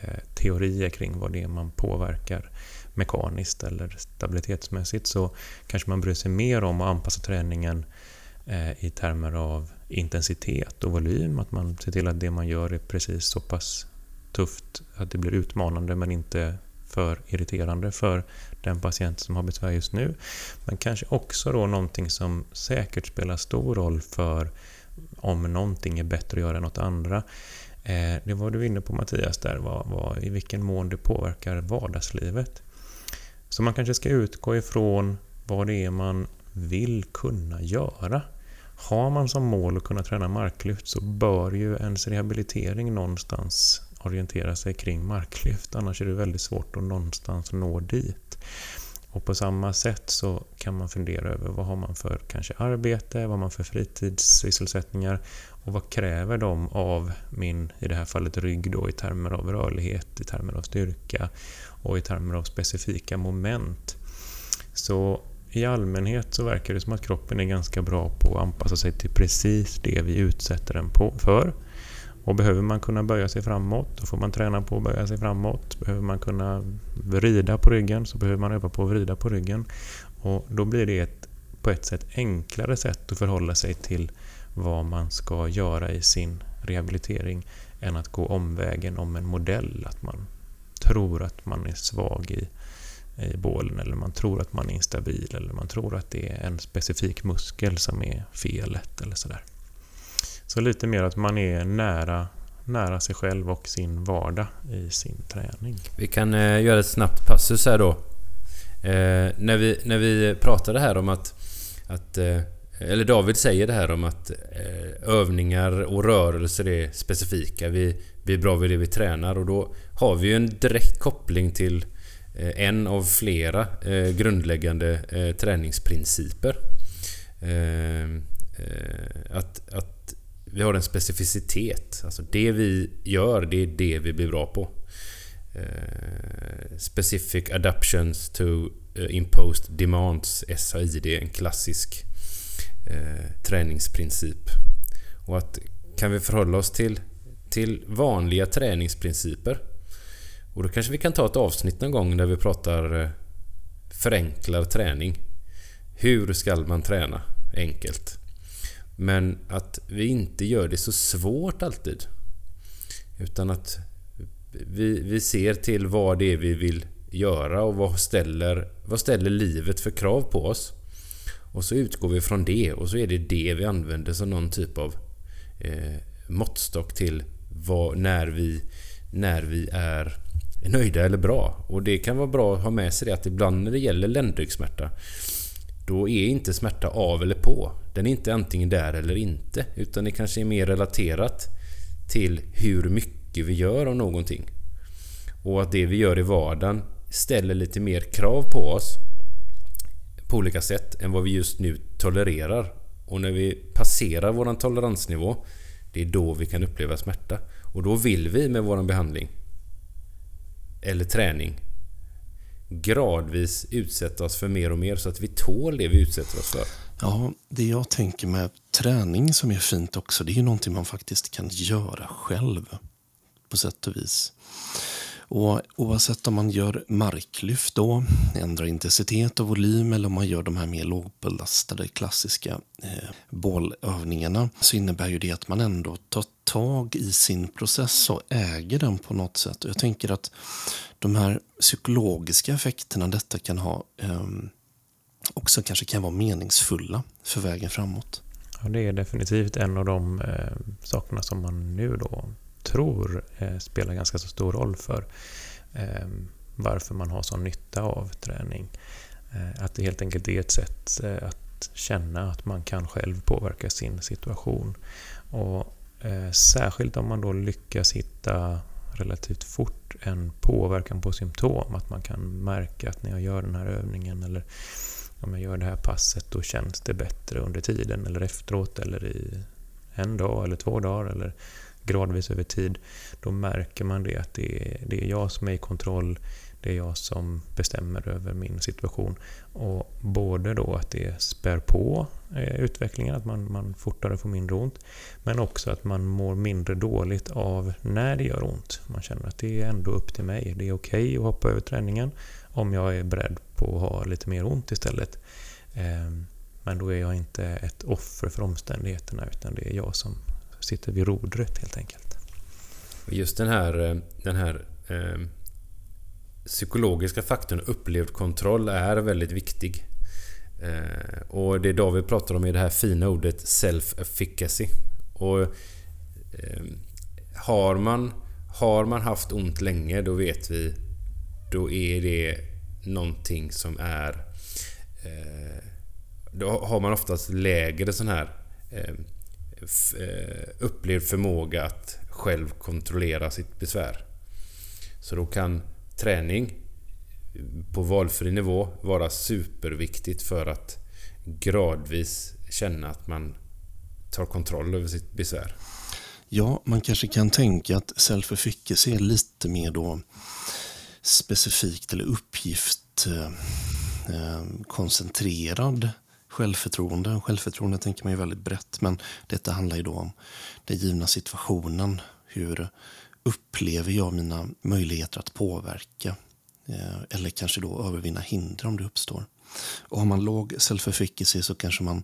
eh, teorier kring vad det är man påverkar mekaniskt eller stabilitetsmässigt så kanske man bryr sig mer om att anpassa träningen i termer av intensitet och volym. Att man ser till att det man gör är precis så pass tufft att det blir utmanande men inte för irriterande för den patient som har besvär just nu. Men kanske också då någonting som säkert spelar stor roll för om någonting är bättre att göra än något andra. Eh, det var du inne på Mattias där, var, var, i vilken mån det påverkar vardagslivet. Så man kanske ska utgå ifrån vad det är man vill kunna göra. Har man som mål att kunna träna marklyft så bör ju ens rehabilitering någonstans orientera sig kring marklyft. Annars är det väldigt svårt att någonstans nå dit. Och på samma sätt så kan man fundera över vad har man för kanske arbete, vad har man för fritidssysselsättningar och vad kräver de av min, i det här fallet rygg då, i termer av rörlighet, i termer av styrka och i termer av specifika moment. Så i allmänhet så verkar det som att kroppen är ganska bra på att anpassa sig till precis det vi utsätter den på för. Och behöver man kunna böja sig framåt, då får man träna på att böja sig framåt. Behöver man kunna vrida på ryggen, så behöver man öva på att vrida på ryggen. Och då blir det ett, på ett sätt enklare sätt att förhålla sig till vad man ska göra i sin rehabilitering än att gå omvägen om en modell. Att man tror att man är svag i Eh, i bålen eller man tror att man är instabil eller man tror att det är en specifik muskel som är felet eller sådär. Så lite mer att man är nära, nära sig själv och sin vardag i sin träning. Vi kan eh, göra ett snabbt passus här då. Eh, när, vi, när vi pratade här om att, att eh, eller David säger det här om att eh, övningar och rörelser är specifika. Vi, vi är bra vid det vi tränar och då har vi ju en direkt koppling till Eh, en av flera eh, grundläggande eh, träningsprinciper. Eh, att, att vi har en specificitet. Alltså det vi gör, det är det vi blir bra på. Specific adaptions to imposed demands, SAID, en klassisk eh, träningsprincip. Och att kan vi förhålla oss till, till vanliga träningsprinciper och då kanske vi kan ta ett avsnitt någon gång där vi pratar eh, förenklar träning. Hur ska man träna enkelt? Men att vi inte gör det så svårt alltid. Utan att vi, vi ser till vad det är vi vill göra och vad ställer, vad ställer livet för krav på oss. Och så utgår vi från det och så är det det vi använder som någon typ av eh, måttstock till vad, när, vi, när vi är är nöjda eller bra. Och det kan vara bra att ha med sig det att ibland när det gäller ländryggsmärta då är inte smärta av eller på. Den är inte antingen där eller inte. Utan det kanske är mer relaterat till hur mycket vi gör av någonting. Och att det vi gör i vardagen ställer lite mer krav på oss på olika sätt än vad vi just nu tolererar. Och när vi passerar våran toleransnivå, det är då vi kan uppleva smärta. Och då vill vi med våran behandling eller träning gradvis utsätta oss för mer och mer så att vi tål det vi utsätter oss för. Ja, det jag tänker med träning som är fint också, det är ju någonting man faktiskt kan göra själv på sätt och vis. Och oavsett om man gör marklyft då, ändrar intensitet och volym eller om man gör de här mer lågbelastade klassiska eh, bålövningarna så innebär ju det att man ändå tar tag i sin process och äger den på något sätt. Och jag tänker att de här psykologiska effekterna detta kan ha eh, också kanske kan vara meningsfulla för vägen framåt. Ja, det är definitivt en av de eh, sakerna som man nu då tror eh, spelar ganska så stor roll för eh, varför man har sån nytta av träning. Eh, att det helt enkelt är ett sätt eh, att känna att man kan själv påverka sin situation. Och eh, Särskilt om man då lyckas hitta relativt fort en påverkan på symptom. Att man kan märka att när jag gör den här övningen eller om jag gör det här passet då känns det bättre under tiden eller efteråt eller i en dag eller två dagar eller gradvis över tid, då märker man det att det är, det är jag som är i kontroll, det är jag som bestämmer över min situation. Och både då att det spär på eh, utvecklingen, att man, man fortare får mindre ont, men också att man mår mindre dåligt av när det gör ont. Man känner att det är ändå upp till mig. Det är okej okay att hoppa över träningen om jag är beredd på att ha lite mer ont istället. Eh, men då är jag inte ett offer för omständigheterna utan det är jag som sitter vid rodret helt enkelt. Just den här, eh, den här eh, psykologiska faktorn upplevd kontroll är väldigt viktig. Eh, och det David pratar om är det här fina ordet self-efficacy. Och eh, har, man, har man haft ont länge, då vet vi då är det någonting som är... Eh, då har man oftast lägre sån här Eh, Eh, upplevd förmåga att själv kontrollera sitt besvär. Så då kan träning på valfri nivå vara superviktigt för att gradvis känna att man tar kontroll över sitt besvär. Ja, man kanske kan tänka att self-efficacy är lite mer då specifikt eller uppgift eh, eh koncentrerad självförtroende. Självförtroende tänker man ju väldigt brett, men detta handlar ju då om den givna situationen. Hur upplever jag mina möjligheter att påverka? Eh, eller kanske då övervinna hinder om det uppstår. Och har man låg self-efficacy så kanske man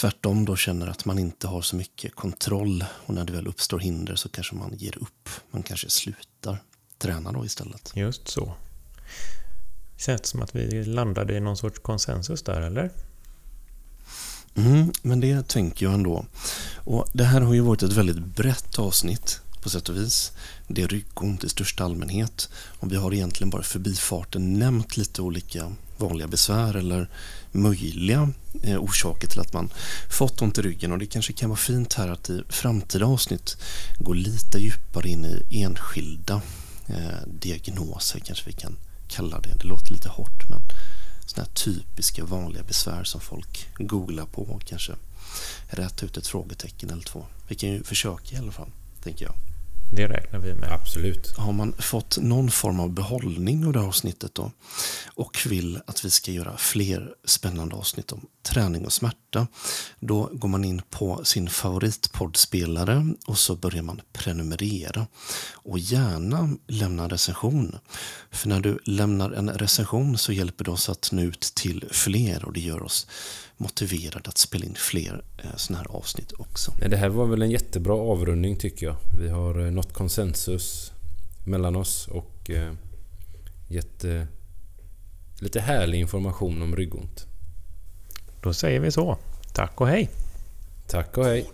tvärtom då känner att man inte har så mycket kontroll. Och när det väl uppstår hinder så kanske man ger upp. Man kanske slutar träna då istället. Just så. Känns som att vi landade i någon sorts konsensus där, eller? Mm, men det tänker jag ändå. Och det här har ju varit ett väldigt brett avsnitt på sätt och vis. Det är ryggont i största allmänhet. Och vi har egentligen bara förbifarten nämnt lite olika vanliga besvär eller möjliga eh, orsaker till att man fått ont i ryggen. Och det kanske kan vara fint här att i framtida avsnitt gå lite djupare in i enskilda eh, diagnoser kanske vi kan kalla det. Det låter lite hårt men sådana här typiska vanliga besvär som folk googlar på och kanske rätta ut ett frågetecken eller två. Vi kan ju försöka i alla fall, tänker jag. Det räknar vi med. Absolut. Har man fått någon form av behållning av det här avsnittet då och vill att vi ska göra fler spännande avsnitt om träning och smärta, då går man in på sin favoritpoddspelare och så börjar man prenumerera. Och gärna lämna en recension. För när du lämnar en recension så hjälper det oss att nå ut till fler och det gör oss motiverade att spela in fler eh, sådana här avsnitt också. Det här var väl en jättebra avrundning tycker jag. Vi har eh, nått konsensus mellan oss och eh, gett lite härlig information om ryggont. Då säger vi så. Tack och hej! Tack och hej!